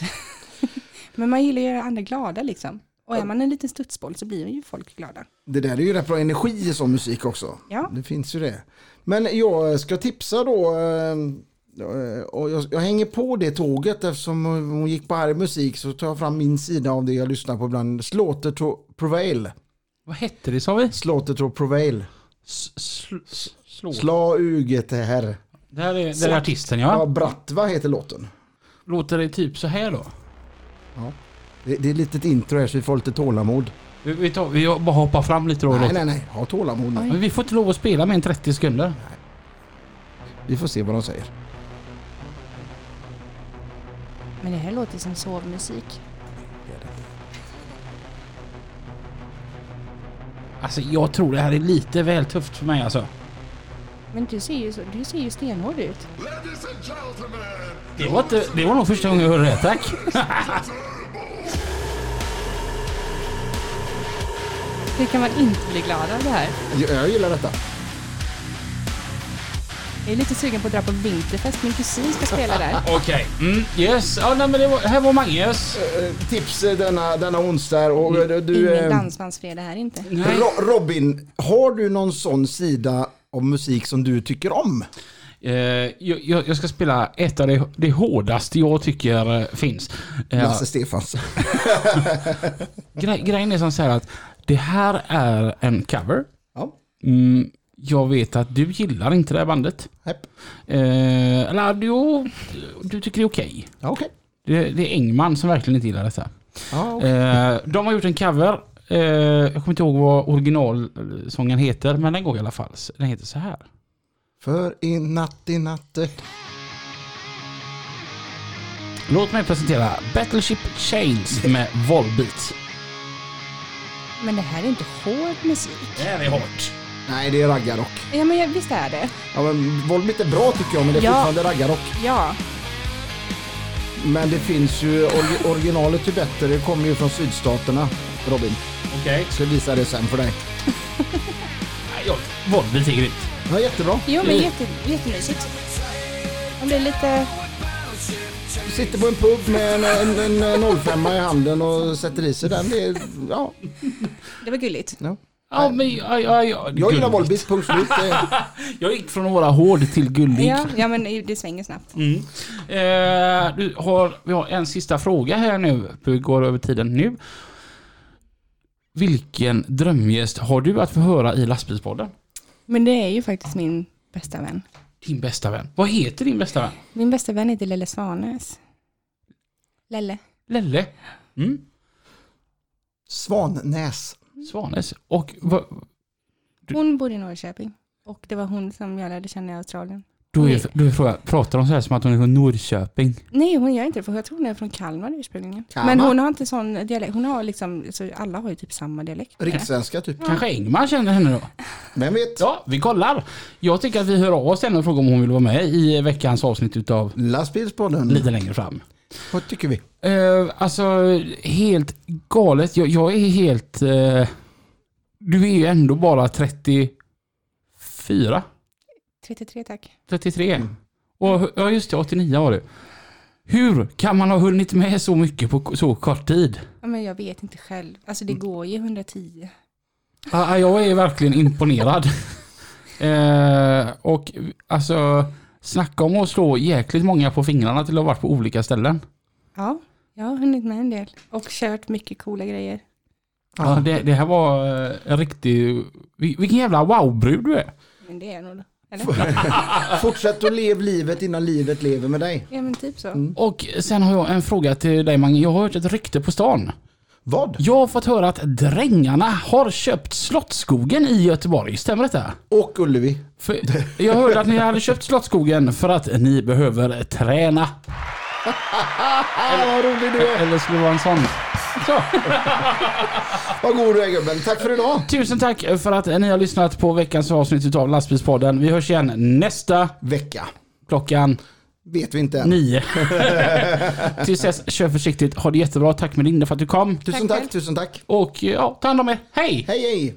Men man gillar ju att göra andra glada liksom. Och är man en liten studsboll så blir ju folk glada. Det där är ju rätt bra energi i sån musik också. Ja. Det finns ju det. Men jag ska tipsa då. eh, Och jag, jag hänger på det tåget eftersom hon gick på arg musik så tar jag fram min sida av det jag lyssnar på ibland. Slaughter to Prevail. Vad hette det sa vi? Slaughter to Prevail. S- sl- slå. Sla uget här. Det här är, det är artisten ja. Ja, Bratva heter låten. Låter det typ så här då? Det, det är ett litet intro här så vi får lite tålamod. Vi, vi, tar, vi bara hoppar fram lite då. Nej, nej, nej. Ha tålamod nu. Men vi får inte lov att spela med en 30 sekunder. Vi får se vad de säger. Men det här låter som sovmusik. Alltså jag tror det här är lite väl tufft för mig alltså. Men du ser ju, så, du ser ju stenhård ut. Det var, inte, det var nog första gången jag hörde det, tack. *laughs* Hur kan man inte bli glad av det här? Jag, jag gillar detta. Jag är lite sugen på att dra på vinterfest. Min kusin ska spela där. *laughs* Okej. Mm, yes. Ja, nej, men det var, här var Manges. Eh, tips eh, denna, denna onsdag. Och eh, du, Ingen dansbandsfredag här inte. Nej. Ro- Robin, har du någon sån sida av musik som du tycker om? Eh, jag, jag ska spela ett av det, det hårdaste jag tycker finns. Eh, Lasse Stefans. *laughs* grej, grejen är som så här att det här är en cover. Ja. Mm, jag vet att du gillar inte det här bandet. Hepp. Eh, eller du, du tycker det är okej. Ja, okej. Det, det är Engman som verkligen inte gillar detta. Ja, okej. Eh, de har gjort en cover. Eh, jag kommer inte ihåg vad originalsången heter, men den går i alla fall. Den heter så här. För i natt i natte. Låt mig presentera Battleship Chains med Volbeat. Men det här är inte hård musik. Det här är hårt. Nej, det är raggarrock. Ja, men jag, visst är det. Ja, men Volbeat är bra tycker jag, men det är Ja. fortfarande raggarrock. Ja. Men det finns ju, orgi- originalet är bättre, det kommer ju från sydstaterna, Robin. Okej. Jag ska visa det sen för dig. Jag, Volbeat är grymt. Ja, jättebra. Jo, men jätte, jättemysigt. Man blir lite... Sitter på en pub med en, en, en 05 i handen och sätter i sig den. Det är, ja. Det var gulligt. Ja. Ja, men, ja, ja, ja, Jag gillar. Volbeat, punkt slut. Det- *laughs* Jag gick från att vara hård till gullig. Ja, ja, men det svänger snabbt. Mm. Eh, du har, vi har en sista fråga här nu. Vi går över tiden nu. Vilken drömgäst har du att få höra i lastbilspodden? Men det är ju faktiskt min bästa vän. Din bästa vän. Vad heter din bästa vän? Min bästa vän heter Lelle Svanäs. Lelle. Lelle? Mm. Svannäs. Svanes. Och vad, Du- Hon bor i Norrköping. Och det var hon som jag lärde känna i Australien. Då är, då är frågan, pratar de så här som att hon är från Norrköping? Nej, hon gör inte det, för jag tror hon är från Kalmar ursprungligen. Kalmar? Men hon har inte sån dialekt. Hon har liksom, så alla har ju typ samma dialekt. Rikssvenska typ. Kanske Engman känner henne då? Vem vet? Ja, vi kollar. Jag tycker att vi hör av oss henne och frågar om hon vill vara med i veckans avsnitt utav Lastbilspodden. lite längre fram. Vad tycker vi? Uh, alltså, helt galet. Jag, jag är helt... eh, du är ju ändå bara 34? 33 tack. 33? Och, ja just det, 89 var du. Hur kan man ha hunnit med så mycket på så kort tid? Ja, men jag vet inte själv. Alltså det går ju 110. Ja, jag är verkligen imponerad. *laughs* Eh, och alltså, snacka om att slå jäkligt många på fingrarna till att ha varit på olika ställen. Ja, jag har hunnit med en del. Och kört mycket coola grejer. Ja, det, det här var eh, en riktig... vil- Vilken jävla wow-brud du är. Men det är nog det. Eller? *laughs* Fortsätt att leva livet innan livet lever med dig. Ja men typ så. Och sen har jag en fråga till dig Mange. Jag har hört ett rykte på stan. Vad? Jag har fått höra att Drängarna har köpt Slottsskogen i Göteborg. Stämmer detta? Och Ullevi. För jag hörde att ni hade köpt Slottsskogen för att ni behöver träna. Vad rolig du är. Eller skulle det vara en sån? Så. Vad god du är gubben. Tack för idag. Tusen tack för att ni har lyssnat på veckans avsnitt av Lastbilspodden. Vi hörs igen nästa Vecka. klockan Vet vi inte än. nio. *laughs* Tills dess, kör försiktigt. Ha det jättebra. Tack Melinda för att du kom. Tusen Tack tack, tusen tack. Och ja, ta hand om er. Hej! Hej hej.